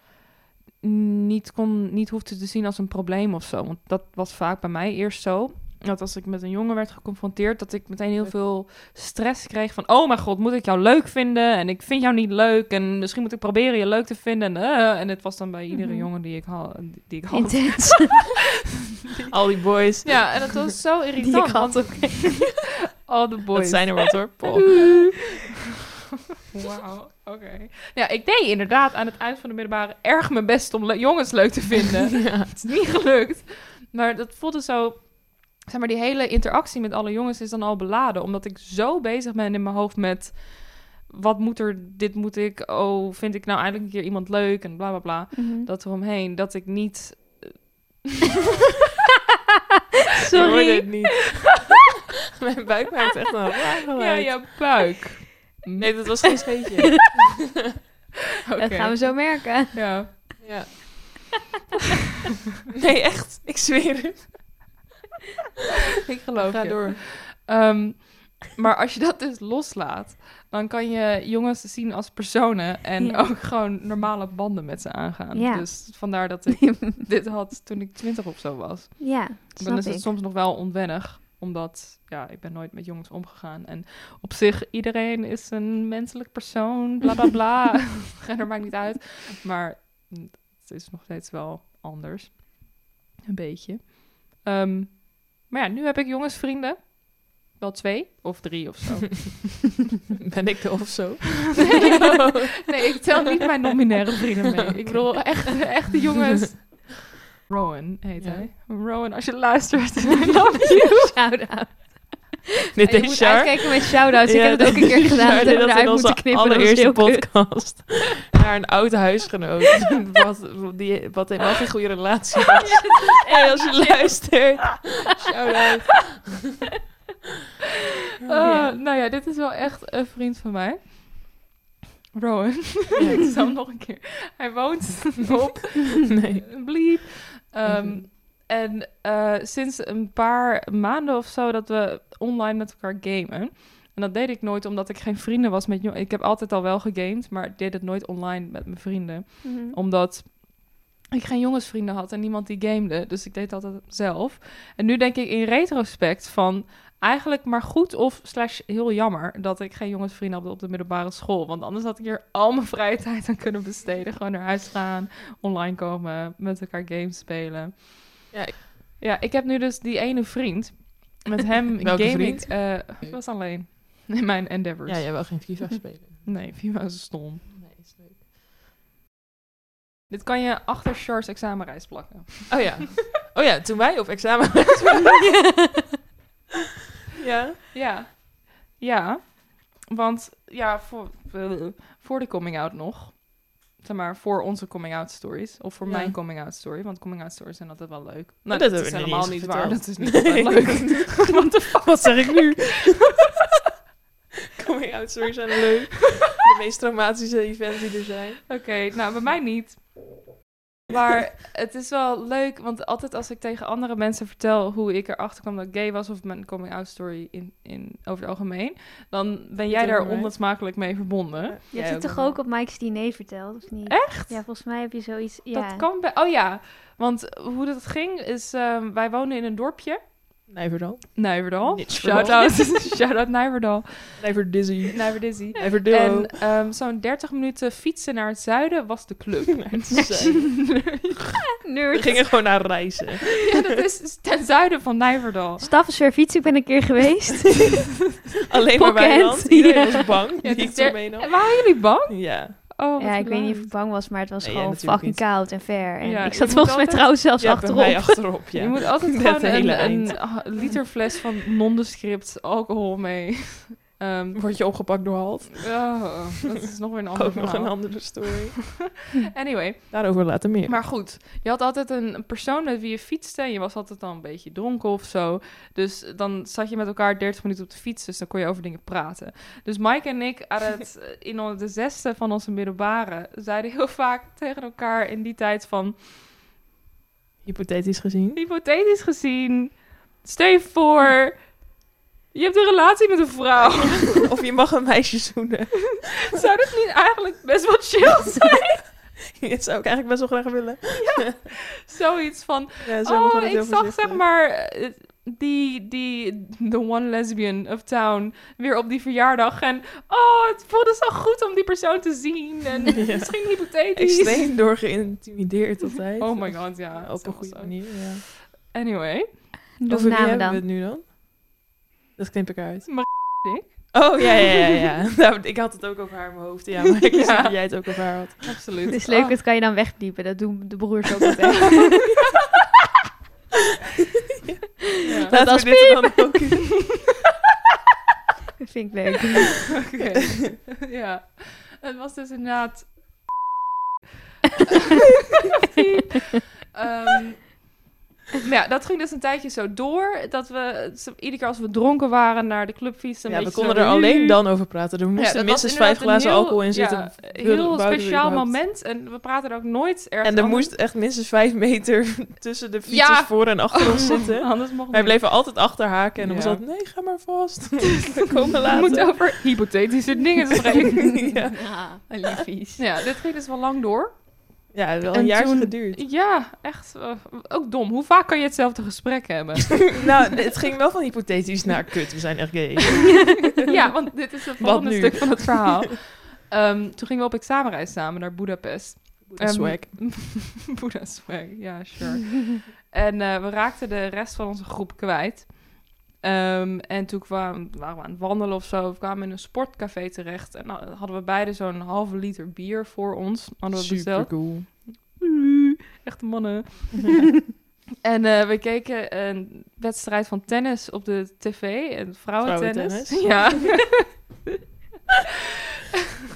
niet, kon, niet hoefde te zien als een probleem of zo. Want dat was vaak bij mij eerst zo. Dat als ik met een jongen werd geconfronteerd, dat ik meteen heel veel stress kreeg van... Oh mijn god, moet ik jou leuk vinden? En ik vind jou niet leuk. En misschien moet ik proberen je leuk te vinden. En, eh, en het was dan bij iedere Mhm. jongen die ik, had, die ik had. Intens. Al die boys. Ja, en het was zo Die irritant. ik had, want- All the boys. Dat zijn er wat hoor. Paul. Wauw, oké. Ja, ik deed inderdaad aan het eind van de middelbare erg mijn best om le- jongens leuk te vinden. Ja. Het is niet gelukt. Maar dat voelde zo... Zeg maar, die hele interactie met alle jongens is dan al beladen. Omdat ik zo bezig ben in mijn hoofd met... Wat moet er, dit moet ik... Oh, vind ik nou eindelijk een keer iemand leuk? En bla, bla, bla. Mhm. Dat eromheen. Dat ik niet... Hoorde Sorry. niet. Mijn buik maakt echt een raar Ja, je buik. Nee, dat was geen scheetje. Oké. Dat gaan we zo merken. Ja. Ja. Nee, echt. Ik zweer het. Ik geloof Ga je. door. Ehm, maar als je dat dus loslaat, dan kan je jongens zien als personen en Ja. ook gewoon normale banden met ze aangaan. Ja. Dus vandaar dat ik dit had toen ik twintig of zo was. ja, dan snap is het ik. soms nog wel onwennig, omdat ja, ik ben nooit met jongens omgegaan. En op zich, iedereen is een menselijk persoon, bla bla bla. en dat maakt niet uit. Maar het is nog steeds wel anders. Een beetje. Ehm, maar ja, nu heb ik jongensvrienden. Wel twee of drie of zo. Ben ik de of zo? nee, ik tel niet mijn nominaire vrienden mee. Ik bedoel, echt, echte jongens. Rowan heet Ja. hij. Rowan, als je luistert. I love you. Shout-out. Dit is moet uitkijken met shout-outs. ik Ja, heb het ook een keer is gedaan. Dat Dit we eruit onze moeten knippen. allereerste podcast. Naar een oude huisgenoot. wat, die, wat helemaal geen goede relatie had. En als je luistert. Shout-out. Ah, nou ja, dit is wel echt een vriend van mij. Rowan. Ja. ik zal hem nog een keer. Hij woont op Nee. Bliep. Ehm, Mhm. En eh, sinds een paar maanden of zo dat we online met elkaar gamen. En dat deed ik nooit omdat ik geen vrienden was met jongens. Ik heb altijd al wel gegamed, maar ik deed het nooit online met mijn vrienden. Mhm. Omdat ik geen jongensvrienden had en niemand die gamede. Dus ik deed het altijd zelf. En nu denk ik in retrospect van... Eigenlijk maar goed of slash heel jammer dat ik geen jongensvrienden had op de middelbare school. Want anders had ik hier al mijn vrije tijd aan kunnen besteden. Gewoon naar huis gaan, online komen, met elkaar games spelen. Ja, ik- Ja, ik heb nu dus die ene vriend. Met hem Welke game vriend? ik... eh, ik was alleen. In mijn endeavors. Ja, jij wil geen FIFA spelen. Nee, FIFA is stom. Nee, is leuk. Dit kan je achter Char's examenreis plakken. Oh ja. Oh ja, toen wij op examen Ja. Ja. Ja. Want ja, voor, voor de coming out nog. Zeg maar, voor onze coming out stories. Of voor Ja. mijn coming out story. Want coming out stories zijn altijd wel leuk. Nou, dat is helemaal niet verteld. waar. Dat is niet Nee. leuk. What the fuck? Wat zeg ik nu? Coming out stories zijn leuk. De meest traumatische events die er zijn. Oké, nou bij mij niet. Maar het is wel leuk, want altijd als ik tegen andere mensen vertel hoe ik erachter kwam dat ik gay was, of mijn coming out story in, in, over het algemeen, dan ben jij daar onloodzakelijk mee verbonden. Je hebt het toch ook op Mike's diner verteld, of niet? Echt? Ja, volgens mij heb je zoiets... Ja. Dat kan bij. Oh ja, want hoe dat ging is, ehm, wij woonden in een dorpje, Nijverdal. Nijverdal. Nijverdal. Shout-out, shout-out Nijverdal. Nijver Dizzy. Nijverdizzy. Nijverdillo. En ehm, zo'n 30 minuten fietsen naar het zuiden was de club. We Nerd. gingen gewoon naar reizen. ja, dat is ten zuiden van Nijverdal. Staffensweer fiets, ik ben een keer geweest. Alleen maar weiland. Iedereen ja. was bang. Ja, die ik meenam. Waren jullie bang? Ja. Oh, Ja, ik weet niet of ik bang was, maar het was Nee, gewoon fucking niet. koud en ver. En Ja, ik zat volgens mij altijd- trouwens zelfs Ja, bij achterop. mij achterop, ja. Je moet altijd gewoon een, een ah, literfles van nondescript alcohol mee. Ehm, Word je opgepakt door Halt. oh, dat is nog weer een ander Ook nog een andere story. Anyway, Daarover later meer. maar goed. Je had altijd een een persoon met wie je fietste. En je was altijd dan een beetje dronken of zo. Dus dan zat je met elkaar 30 minuten op de fiets. Dus dan kon je over dingen praten. Dus Mike en ik aan het, in de zesde van onze middelbare... zeiden heel vaak tegen elkaar in die tijd van... Hypothetisch gezien. Hypothetisch gezien, stel je voor, je hebt een relatie met een vrouw. of je mag een meisje zoenen. Zou dat niet eigenlijk best wel chill zijn? Dat zou ik eigenlijk best wel graag willen. Zoiets van, Ja, zo oh, ik zag zeg maar eh, die, die, the one lesbian of town weer op die verjaardag. En oh, het voelde zo goed om die persoon te zien. En Ja. misschien hypothetisch. Extreem door geïntimideerd altijd. Oh my god, ja. Op een goede manier, ja. Anyway, wie namen we het nu dan? Dat knip ik eruit. Dick. Oh, ja, ja, ja. ja. nou, ik had het ook over haar in mijn hoofd. Ja, maar ik Ja. zie dat jij het ook over haar had. Absoluut. Het is leuk, Oh. dat kan je dan wegpiepen. Dat doen de broers ook altijd. Ja. Laten als we dit dan ook in. Dat vind ik leuk. Oké. ja. Het was dus inderdaad. Ehm, maar ja, dat ging dus een tijdje zo door. Dat we iedere keer als we dronken waren naar de club fietsen. een Ja, we konden er alleen dan over praten. Er Ja, moesten minstens vijf glazen heel- alcohol in zitten. Ja, een heel we speciaal moment. En we praten er ook nooit ergens En er anders- moest echt minstens vijf meter tussen de fietsers Ja. voor en achter ons zitten. Anders mocht Wij niet. bleven altijd achterhaken en dan Ja. was dat, nee, ga maar vast. we komen We later. moeten over hypothetische dingen spreken. ja. Liefies. ja, dit ging dus wel lang door. Ja, wel En een jaar toen- geduurd. Ja, echt. eh, ook dom. Hoe vaak kan je hetzelfde gesprek hebben? nou, het ging wel van hypothetisch naar kut, we zijn echt gay. ja, want dit is het volgende stuk van het verhaal. Ehm, toen gingen we op examenreis samen naar Budapest. Ehm, Swag. Buddha swag, ja, sure. en eh, we raakten de rest van onze groep kwijt. Ehm, en toen kwamen, waren we aan het wandelen of zo. We kwamen in een sportcafé terecht. En dan hadden we beide zo'n halve liter bier voor ons. Hadden we Super besteld. cool. Echte mannen. En eh, we keken een wedstrijd van tennis op de tv. En vrouwentennis. Vrouwentennis. Ja.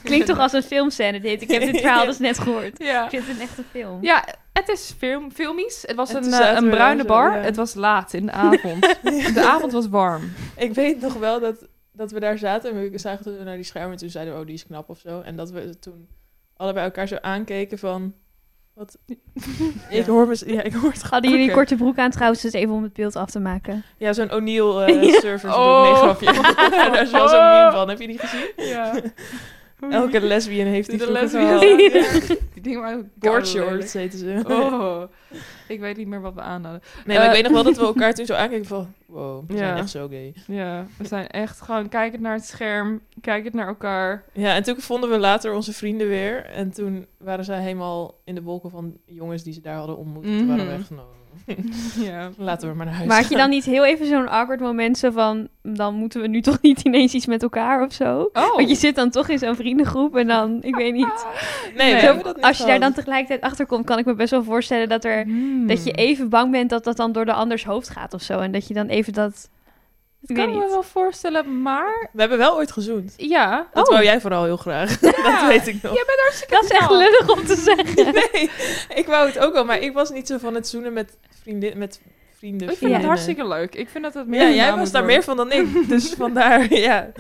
Klinkt toch als een filmscène dit. Ik heb dit verhaal dus net gehoord. ja. Ik vind het een echte film. Ja, het is film, filmisch. Het was En een, eh, een bruine zo, bar. ja. Het was laat in de avond. De avond was warm. Ik weet nog wel dat, dat we daar zaten en we zagen toen naar die schermen en toen zeiden we, oh, die is knap of zo. En dat we toen allebei elkaar zo aankeken van, wat? ik hoor me, ja, ik hoor het Hadden jullie korte broek aan trouwens, dus even om het beeld af te maken. Ja, zo'n O'Neill eh Ja. surfers Oh. nee grapje. Daar is wel zo'n meme van, heb je die gezien? Ja. Elke lesbian heeft die De lesbian. Ja. Die dingen waren ook Board koude shorts heten ze. Oh. Ik weet niet meer wat we aan hadden. Nee, maar Eh. ik weet nog wel dat we elkaar toen zo aankeken van, wow, we Ja. zijn echt zo gay. Ja, we zijn echt gewoon kijkend naar het scherm. Kijkend naar elkaar. Ja, en toen vonden we later onze vrienden weer. En toen waren zij helemaal in de wolken van jongens die ze daar hadden ontmoet. Toen waren we Mhm. echt Ja. laten we maar naar huis Maar had je dan niet heel even zo'n awkward moment zo van... dan moeten we nu toch niet ineens iets met elkaar of zo? Oh. Want je zit dan toch in zo'n vriendengroep en dan, ik weet niet. Nee, we Nee. niet Als je daar dan tegelijkertijd achter komt, kan ik me best wel voorstellen dat, er, Hmm. dat je even bang bent dat dat dan door de anders hoofd gaat of zo. En dat je dan even dat... Ik kan ik me wel voorstellen, maar... We hebben wel ooit gezoend. Ja. Dat Oh. wou jij vooral heel graag. dat weet ik nog. Je bent hartstikke Dat is echt lullig om te zeggen. Nee, ik wou het ook wel, maar ik was niet zo van het zoenen met vrienden. Met vrienden Ik vind Ja. het hartstikke leuk. Ik vind dat het meer Ja, jij was daar worden. meer van dan ik. Dus vandaar, ja.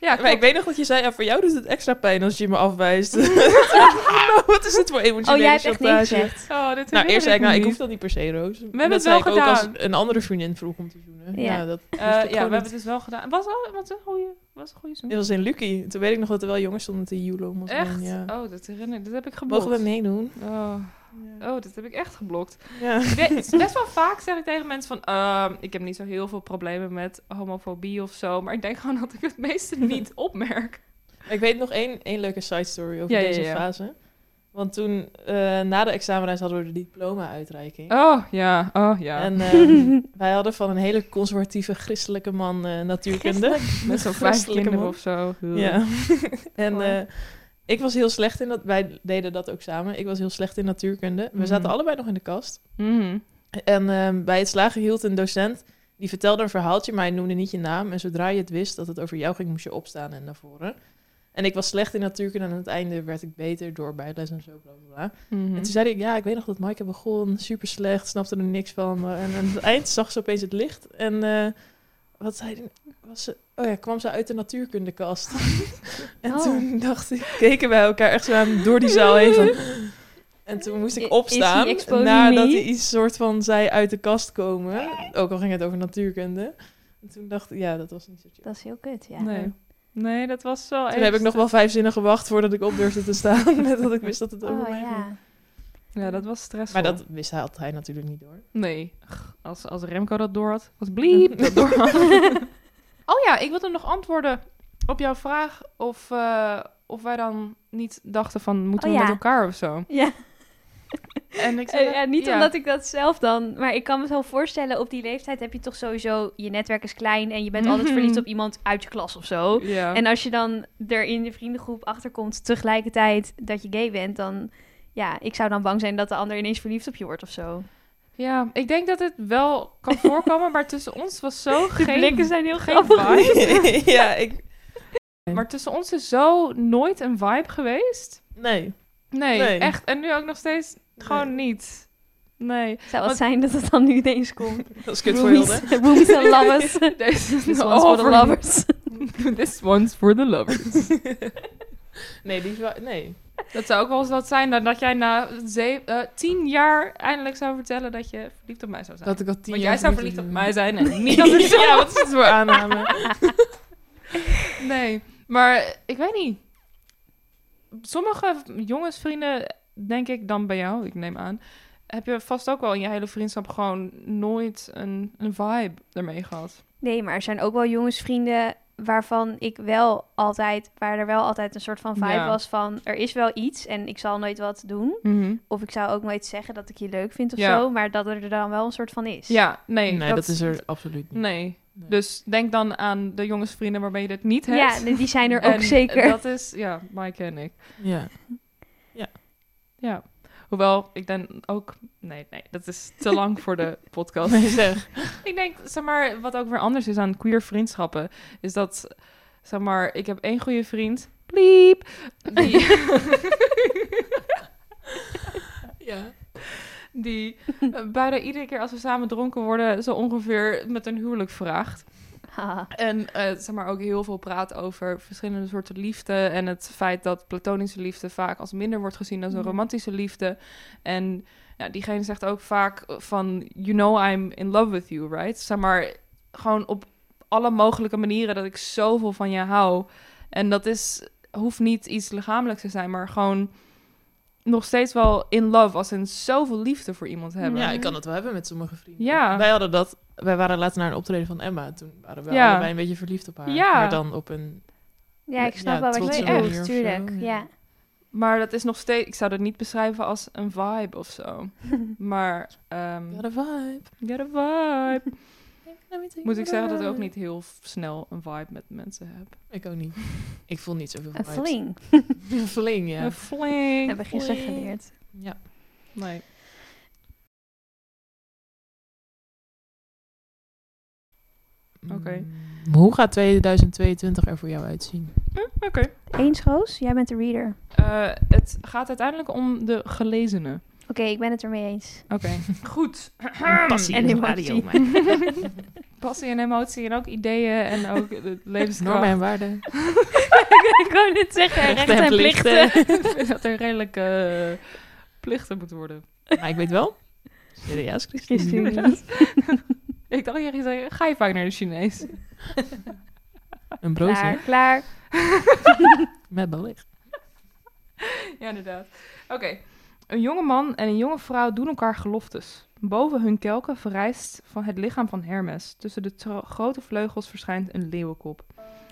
Ja, Maar ik weet nog dat je zei, ja, voor jou doet het extra pijn als je me afwijst. nou, wat is het voor emotionele Oh, jij hebt echt chantage? gezegd. Oh, dit Nou, eerst zei ik, nou, ik hoef dat niet per se, Roos. We het dat wel zei ik ook als gedaan. een andere vriendin vroeg om te zoenen. Ja. Ja, dat Eh, ja, we hebben het dus wel gedaan. Was al wat een goede, was een goede zoen. Dit was in Lucky. Toen weet ik nog dat er wel jongens stonden te joelen Echt? Ja. Oh, dat herinner ik. Dat heb ik geblokt. Mogen we meedoen? Oh. Oh, dat heb ik echt geblokt. Ja. Weet- best wel vaak zeg ik tegen mensen van... ehm, ik heb niet zo heel veel problemen met homofobie of zo. Maar ik denk gewoon dat ik het meeste niet opmerk. Ik weet nog één, één leuke side story over Ja, ja, deze ja. fase. Want toen, eh, na de examenreis hadden we de diploma-uitreiking. Oh, ja. Oh, ja. En eh, wij hadden van een hele conservatieve christelijke man eh, natuurkunde. Met zo'n vijf Christelijke kinderen of zo. Ja. en eh, ik was heel slecht in dat. Wij deden dat ook samen. Ik was heel slecht in natuurkunde. We Mhm. zaten allebei nog in de kast. Mhm. En ehm, bij het slagen hield een docent. Die vertelde een verhaaltje, maar hij noemde niet je naam. En zodra je het wist dat het over jou ging, moest je opstaan en naar voren. En ik was slecht in natuurkunde. En aan het einde werd ik beter door bijles en zo, bla bla bla. Mhm. En toen zei ik, ja, ik weet nog dat Maaike begon, super slecht, snapte er niks van. Maar- En aan het eind zag ze opeens het licht. En eh, wat zei die? Was ze, oh ja, kwam ze uit de natuurkundekast. en Oh. toen dacht ik, keken wij elkaar echt zo aan door die zaal heen van... En toen moest ik opstaan nadat hij iets soort van zei uit de kast komen. Ook al ging het over natuurkunde. En toen dacht ik, ja, dat was niet zo chill. Dat is heel kut, ja. Nee. Nee, dat was wel Toen heb ik nog wel vijf zinnen gewacht voordat ik op durfde te staan. Met dat ik wist dat het over Oh mij ging. Ja. Dat was stressvol. Maar dat wist hij, had hij natuurlijk niet door. Nee, als, als Remco dat door had, als Bliep dat door had. oh ja, ik wilde nog antwoorden op jouw vraag of, eh, of wij dan niet dachten van, moeten Oh we ja. met elkaar of zo? Ja. En ik zei, Eh, ja, niet ja. omdat ik dat zelf dan... Maar ik kan me zo voorstellen, op die leeftijd heb je toch sowieso... Je netwerk is klein en je bent altijd Mhm. verliefd op iemand uit je klas of zo. Ja. En als je dan er in de vriendengroep achterkomt tegelijkertijd dat je gay bent, dan... Ja, ik zou dan bang zijn dat de ander ineens verliefd op je wordt of zo. ja, ik denk dat het wel kan voorkomen, maar tussen ons was zo De geen... blikken zijn heel geen vibe. ja, ik... Maar tussen ons is zo nooit een vibe geweest. Nee. Nee, Nee. echt. En nu ook nog steeds gewoon niet. Nee. Zou wat Want- zijn dat het dan nu ineens komt. Dat is kut voor Hilde. Roomies, roomies and lovers. Deze is This one's for the lovers. This one's for the lovers. nee, die... Nee. Dat zou ook wel eens wat zijn dat, dat jij na eh, tien jaar eindelijk zou vertellen dat je verliefd op mij zou zijn. Dat ik al tien Want jaar jij zou verliefd op mij zijn en niet andersom. ja, wat is het voor aanname? Nee, maar ik weet niet. Sommige jongensvrienden, denk ik dan bij jou, ik neem aan, heb je vast ook wel in je hele vriendschap gewoon nooit een, een vibe ermee gehad. Nee, maar er zijn ook wel jongensvrienden waarvan ik wel altijd, waar er wel altijd een soort van vibe Ja. was van, er is wel iets en ik zal nooit wat doen. Of ik zou ook nooit zeggen dat ik je leuk vind of Ja. zo, maar dat er dan wel een soort van is. Ja, nee. Nee, dat, is er absoluut niet. Nee. Nee. Dus denk dan aan de jongensvrienden waarbij je dit niet hebt. Ja, die zijn er ook En zeker. Dat is, ja, Mike en ik. Ja. Ja. Hoewel, ik denk ook... Nee, nee, dat is te lang voor de podcast. Nee, zeg. Ik denk, zeg maar, wat ook weer anders is aan queer vriendschappen, is dat, zeg maar, ik heb één goede vriend, bliep, die, Ja. die eh, bijna iedere keer als we samen dronken worden, zo ongeveer met een huwelijk vraagt. En eh, zeg maar ook heel veel praat over verschillende soorten liefde. En het feit dat platonische liefde vaak als minder wordt gezien dan zo'n Mhm. romantische liefde. En ja, diegene zegt ook vaak van, you know I'm in love with you, right? Zeg maar, gewoon op alle mogelijke manieren dat ik zoveel van je hou. En dat is, hoeft niet iets lichamelijks te zijn, maar gewoon nog steeds wel in love. Als in zoveel liefde voor iemand hebben. ja, ik kan het wel hebben met sommige vrienden. Ja. Wij hadden dat... Wij waren laatst naar een optreden van Emma. Toen waren we Ja. allebei een beetje verliefd op haar. Ja. Maar dan op een... Ja, ik snap Ja, wel wat je bedoelt, tuurlijk. ja. Maar dat is nog steeds, ik zou dat niet beschrijven als een vibe of zo. Maar, ehm Got a vibe. get a vibe. Moet ik zeggen dat ik ook niet heel snel een vibe met mensen heb. Ik ook niet. Ik voel niet zoveel Een vibes. fling. Een fling, ja. Een fling. Hebben we gisteren Fling. geleerd. Ja. Nee. Oké. Mm, Hoe gaat 2022 er voor jou uitzien? Hm, Oké. Eens, Roos? Jij bent de reader. Eh, het gaat uiteindelijk om de gelezenen. Oké, ik ben het ermee eens. Oké. Goed. Passie En emotie. Passie en emotie en ook ideeën en ook de levenskracht. Normen en waarden. ik wou net zeggen, rechten en en plichten. Ik vind dat er redelijk eh, plichten moeten worden. Maar ik weet wel. Serieus, Christine. Christine. Ik dacht, ging zeggen, ga je vaak naar de Chinees? Een broodje Klaar, klaar. met belicht. Ja, inderdaad. Oké. Een jonge man en een jonge vrouw doen elkaar geloftes. Boven hun kelken verrijst van het lichaam van Hermes. Tussen de grote vleugels verschijnt een leeuwenkop.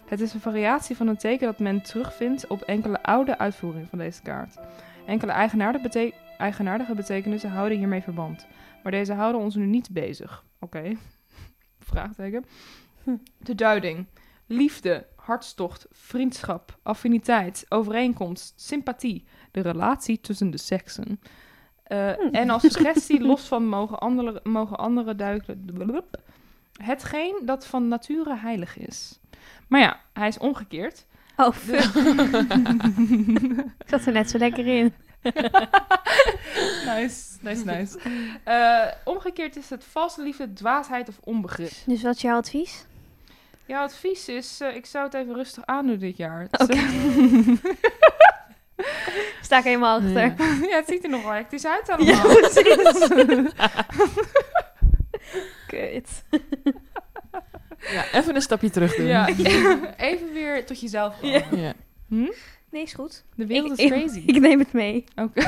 Het is een variatie van een teken dat men terugvindt op enkele oude uitvoeringen van deze kaart. Enkele eigenaardige, bete- eigenaardige betekenissen houden hiermee verband. Maar deze houden ons nu niet bezig. Oké. Vraagteken. Hm. De duiding. liefde, hartstocht, vriendschap, affiniteit, overeenkomst, sympathie, de relatie tussen de seksen. Eh, Hmm. En als suggestie los van mogen andere, mogen andere duikelen. Hetgeen dat van nature heilig is. Maar ja, hij is omgekeerd. Oh, fuck. Ik zat er net zo lekker in. nice, nice, nice. Eh, omgekeerd is het valse liefde, dwaasheid of onbegrip. Dus wat is jouw advies? Jouw advies is, eh, ik zou het even rustig aandoen dit jaar. Oké. Sta ik helemaal achter. Ja. ja, het ziet er nog wel hectisch uit Ja, allemaal. precies. Kut. Ja, even een stapje terug doen. Ja, even weer tot jezelf komen. Ja. Ja. Hm? Nee, is goed. De wereld Ik- is crazy. Ik neem het mee. Oké.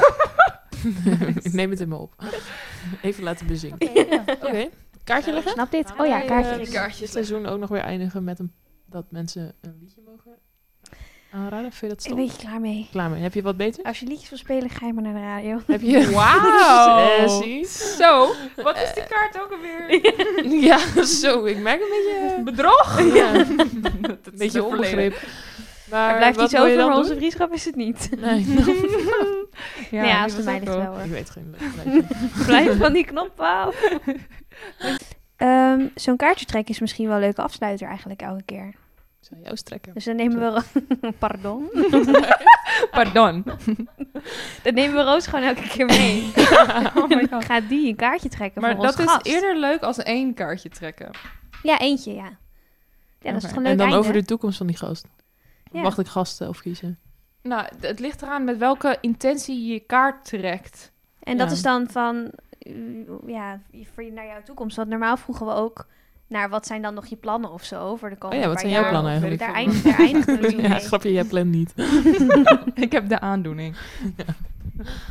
ik neem het in me op. Even laten bezinken. Ja. Oké, kaartje leggen? Snap dit? Oh ja, wij, kaartje. eh, seizoen ook nog weer eindigen met een, dat mensen een liedje mogen aanraden. Vind je dat Ik stom? ben je klaar mee. Klaar mee. Heb je wat beter? Als je liedjes wil spelen, ga je maar naar de radio. Heb je... Wauw. Eh. Zo, wat is die kaart ook alweer? Ja, zo. Ik merk een beetje... Bedrog? Ja, een beetje onbegrip. Maar Er blijft iets over, maar onze vriendschap is het niet. Nee, Ja, ja als het mij ligt wel hoor. ik weet geen Blijf van die knop af. Ehm, Zo'n kaartje trekken is misschien wel een leuke afsluiter eigenlijk elke keer. Ik zou jou strekken. Dus dan nemen we... Pardon? Pardon. Dan nemen we Roos gewoon elke keer mee. Oh my god. gaat die een kaartje trekken Maar voor dat ons is gast. eerder leuk als één kaartje trekken. Ja, eentje, ja. Ja, dat is toch leuk En dan einde? over de toekomst van die gast. Ja. Mag ik gasten of kiezen? Nou, het ligt eraan met welke intentie je je kaart trekt. En dat Ja. is dan van, uh, ja, voor je, naar jouw toekomst. Want normaal vroegen we ook naar wat zijn dan nog je plannen of zo voor de Oh komende ja, wat zijn jouw plannen eigenlijk? ik Daar eindigt, daar toen Ja, mee. grapje, jij plant niet. Ik heb de aandoening.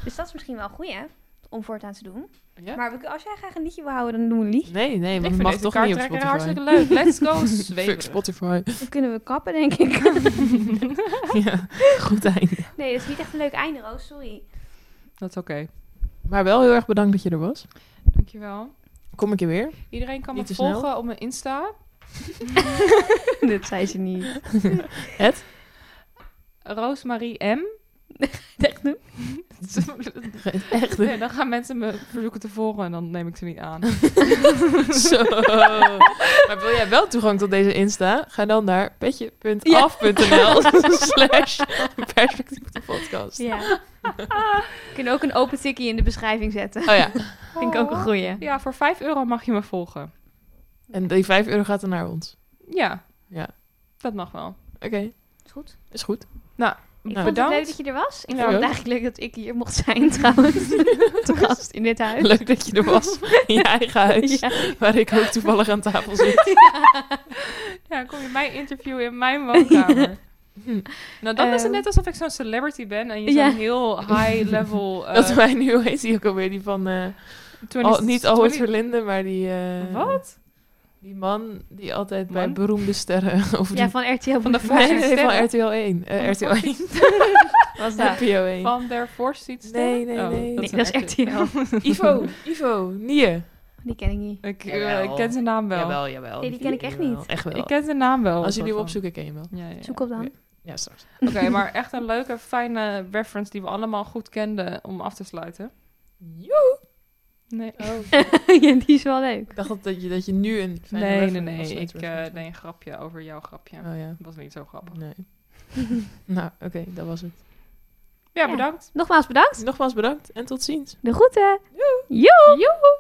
Dus dat is misschien wel goed, hè? Om voortaan te doen. Ja? Maar als jij graag een liedje wil houden, dan doen we een liedje. Nee, nee, Ik vind mag toch niet op Spotify. hartstikke leuk. Let's go Fuck zweven. Spotify. Dan kunnen we kappen, denk ik. ja, goed einde. nee, dat is niet echt een leuk einde, Roos. Sorry. Dat is oké. Maar wel heel erg bedankt dat je er was. Dankjewel. Kom ik je weer? Iedereen kan Niet me snel. volgen op mijn Insta. dat zei ze niet. Het? Roosmarie M. Echt doen? Echt? Nee, dan gaan mensen me verzoeken te volgen en dan neem ik ze niet aan. Zo. Maar wil jij wel toegang tot deze Insta? Ga dan naar petje.af.nl slash perspectief de podcast. Ja. We kunnen ook een open tikkie in de beschrijving zetten. Oh ja. Vind ik ook een goeie. Ja, voor 5 euro mag je me volgen. En die 5 euro gaat er naar ons. Ja, Ja. dat mag wel. Oké, Is goed. is goed. Ik Nou, vond het leuk dat je er was. Ik Ja, vond het ook. eigenlijk leuk dat ik hier mocht zijn trouwens. Te gast in dit huis. Leuk dat je er was in je eigen huis. Ja. Waar ik ook toevallig aan tafel zit. Ja, kom je mij interviewen in mijn woonkamer. Hm. Nou, dan is het Ehm. net alsof ik zo'n celebrity ben en je Ja. zo'n heel high level... Dat wij nu, hoe heet die ook alweer? Die van, eh, 20 al, niet Albert 20 Verlinde, maar die... eh, Wat? Die man die altijd bij beroemde sterren over Ja, van RTL. Van de. Nee, nee, van? RTL 1. Eh, RTL 1. Was dat? NPO 1. Van der Forst iets Nee, nee, Oh, nee. Nee, dat is RTL. Ivo, Ivo, Nie. Die ken ik niet. Ik, eh, ik ken zijn naam wel. Jawel, jawel. Nee, die ken ik echt niet. Echt wel. Ik ken zijn naam wel. Als jullie hem opzoeken, ken je hem wel. Ja, ja, ja. Zoek op dan. Ja, straks. Oké, maar echt een leuke, fijne reference die we allemaal goed kenden om af te sluiten. Joe. Nee. ja, die is wel leuk. Ik dacht dat- dat je, dat je nu een fijne Nee, nee, reference- nee. Ik eh, deed een grapje over jouw grapje. Oh ja. Dat was niet zo grappig. Nee. nou, oké, dat was het. Ja, Ja. bedankt. Nogmaals bedankt. Nogmaals bedankt en tot ziens. De groeten. Joe. Joe.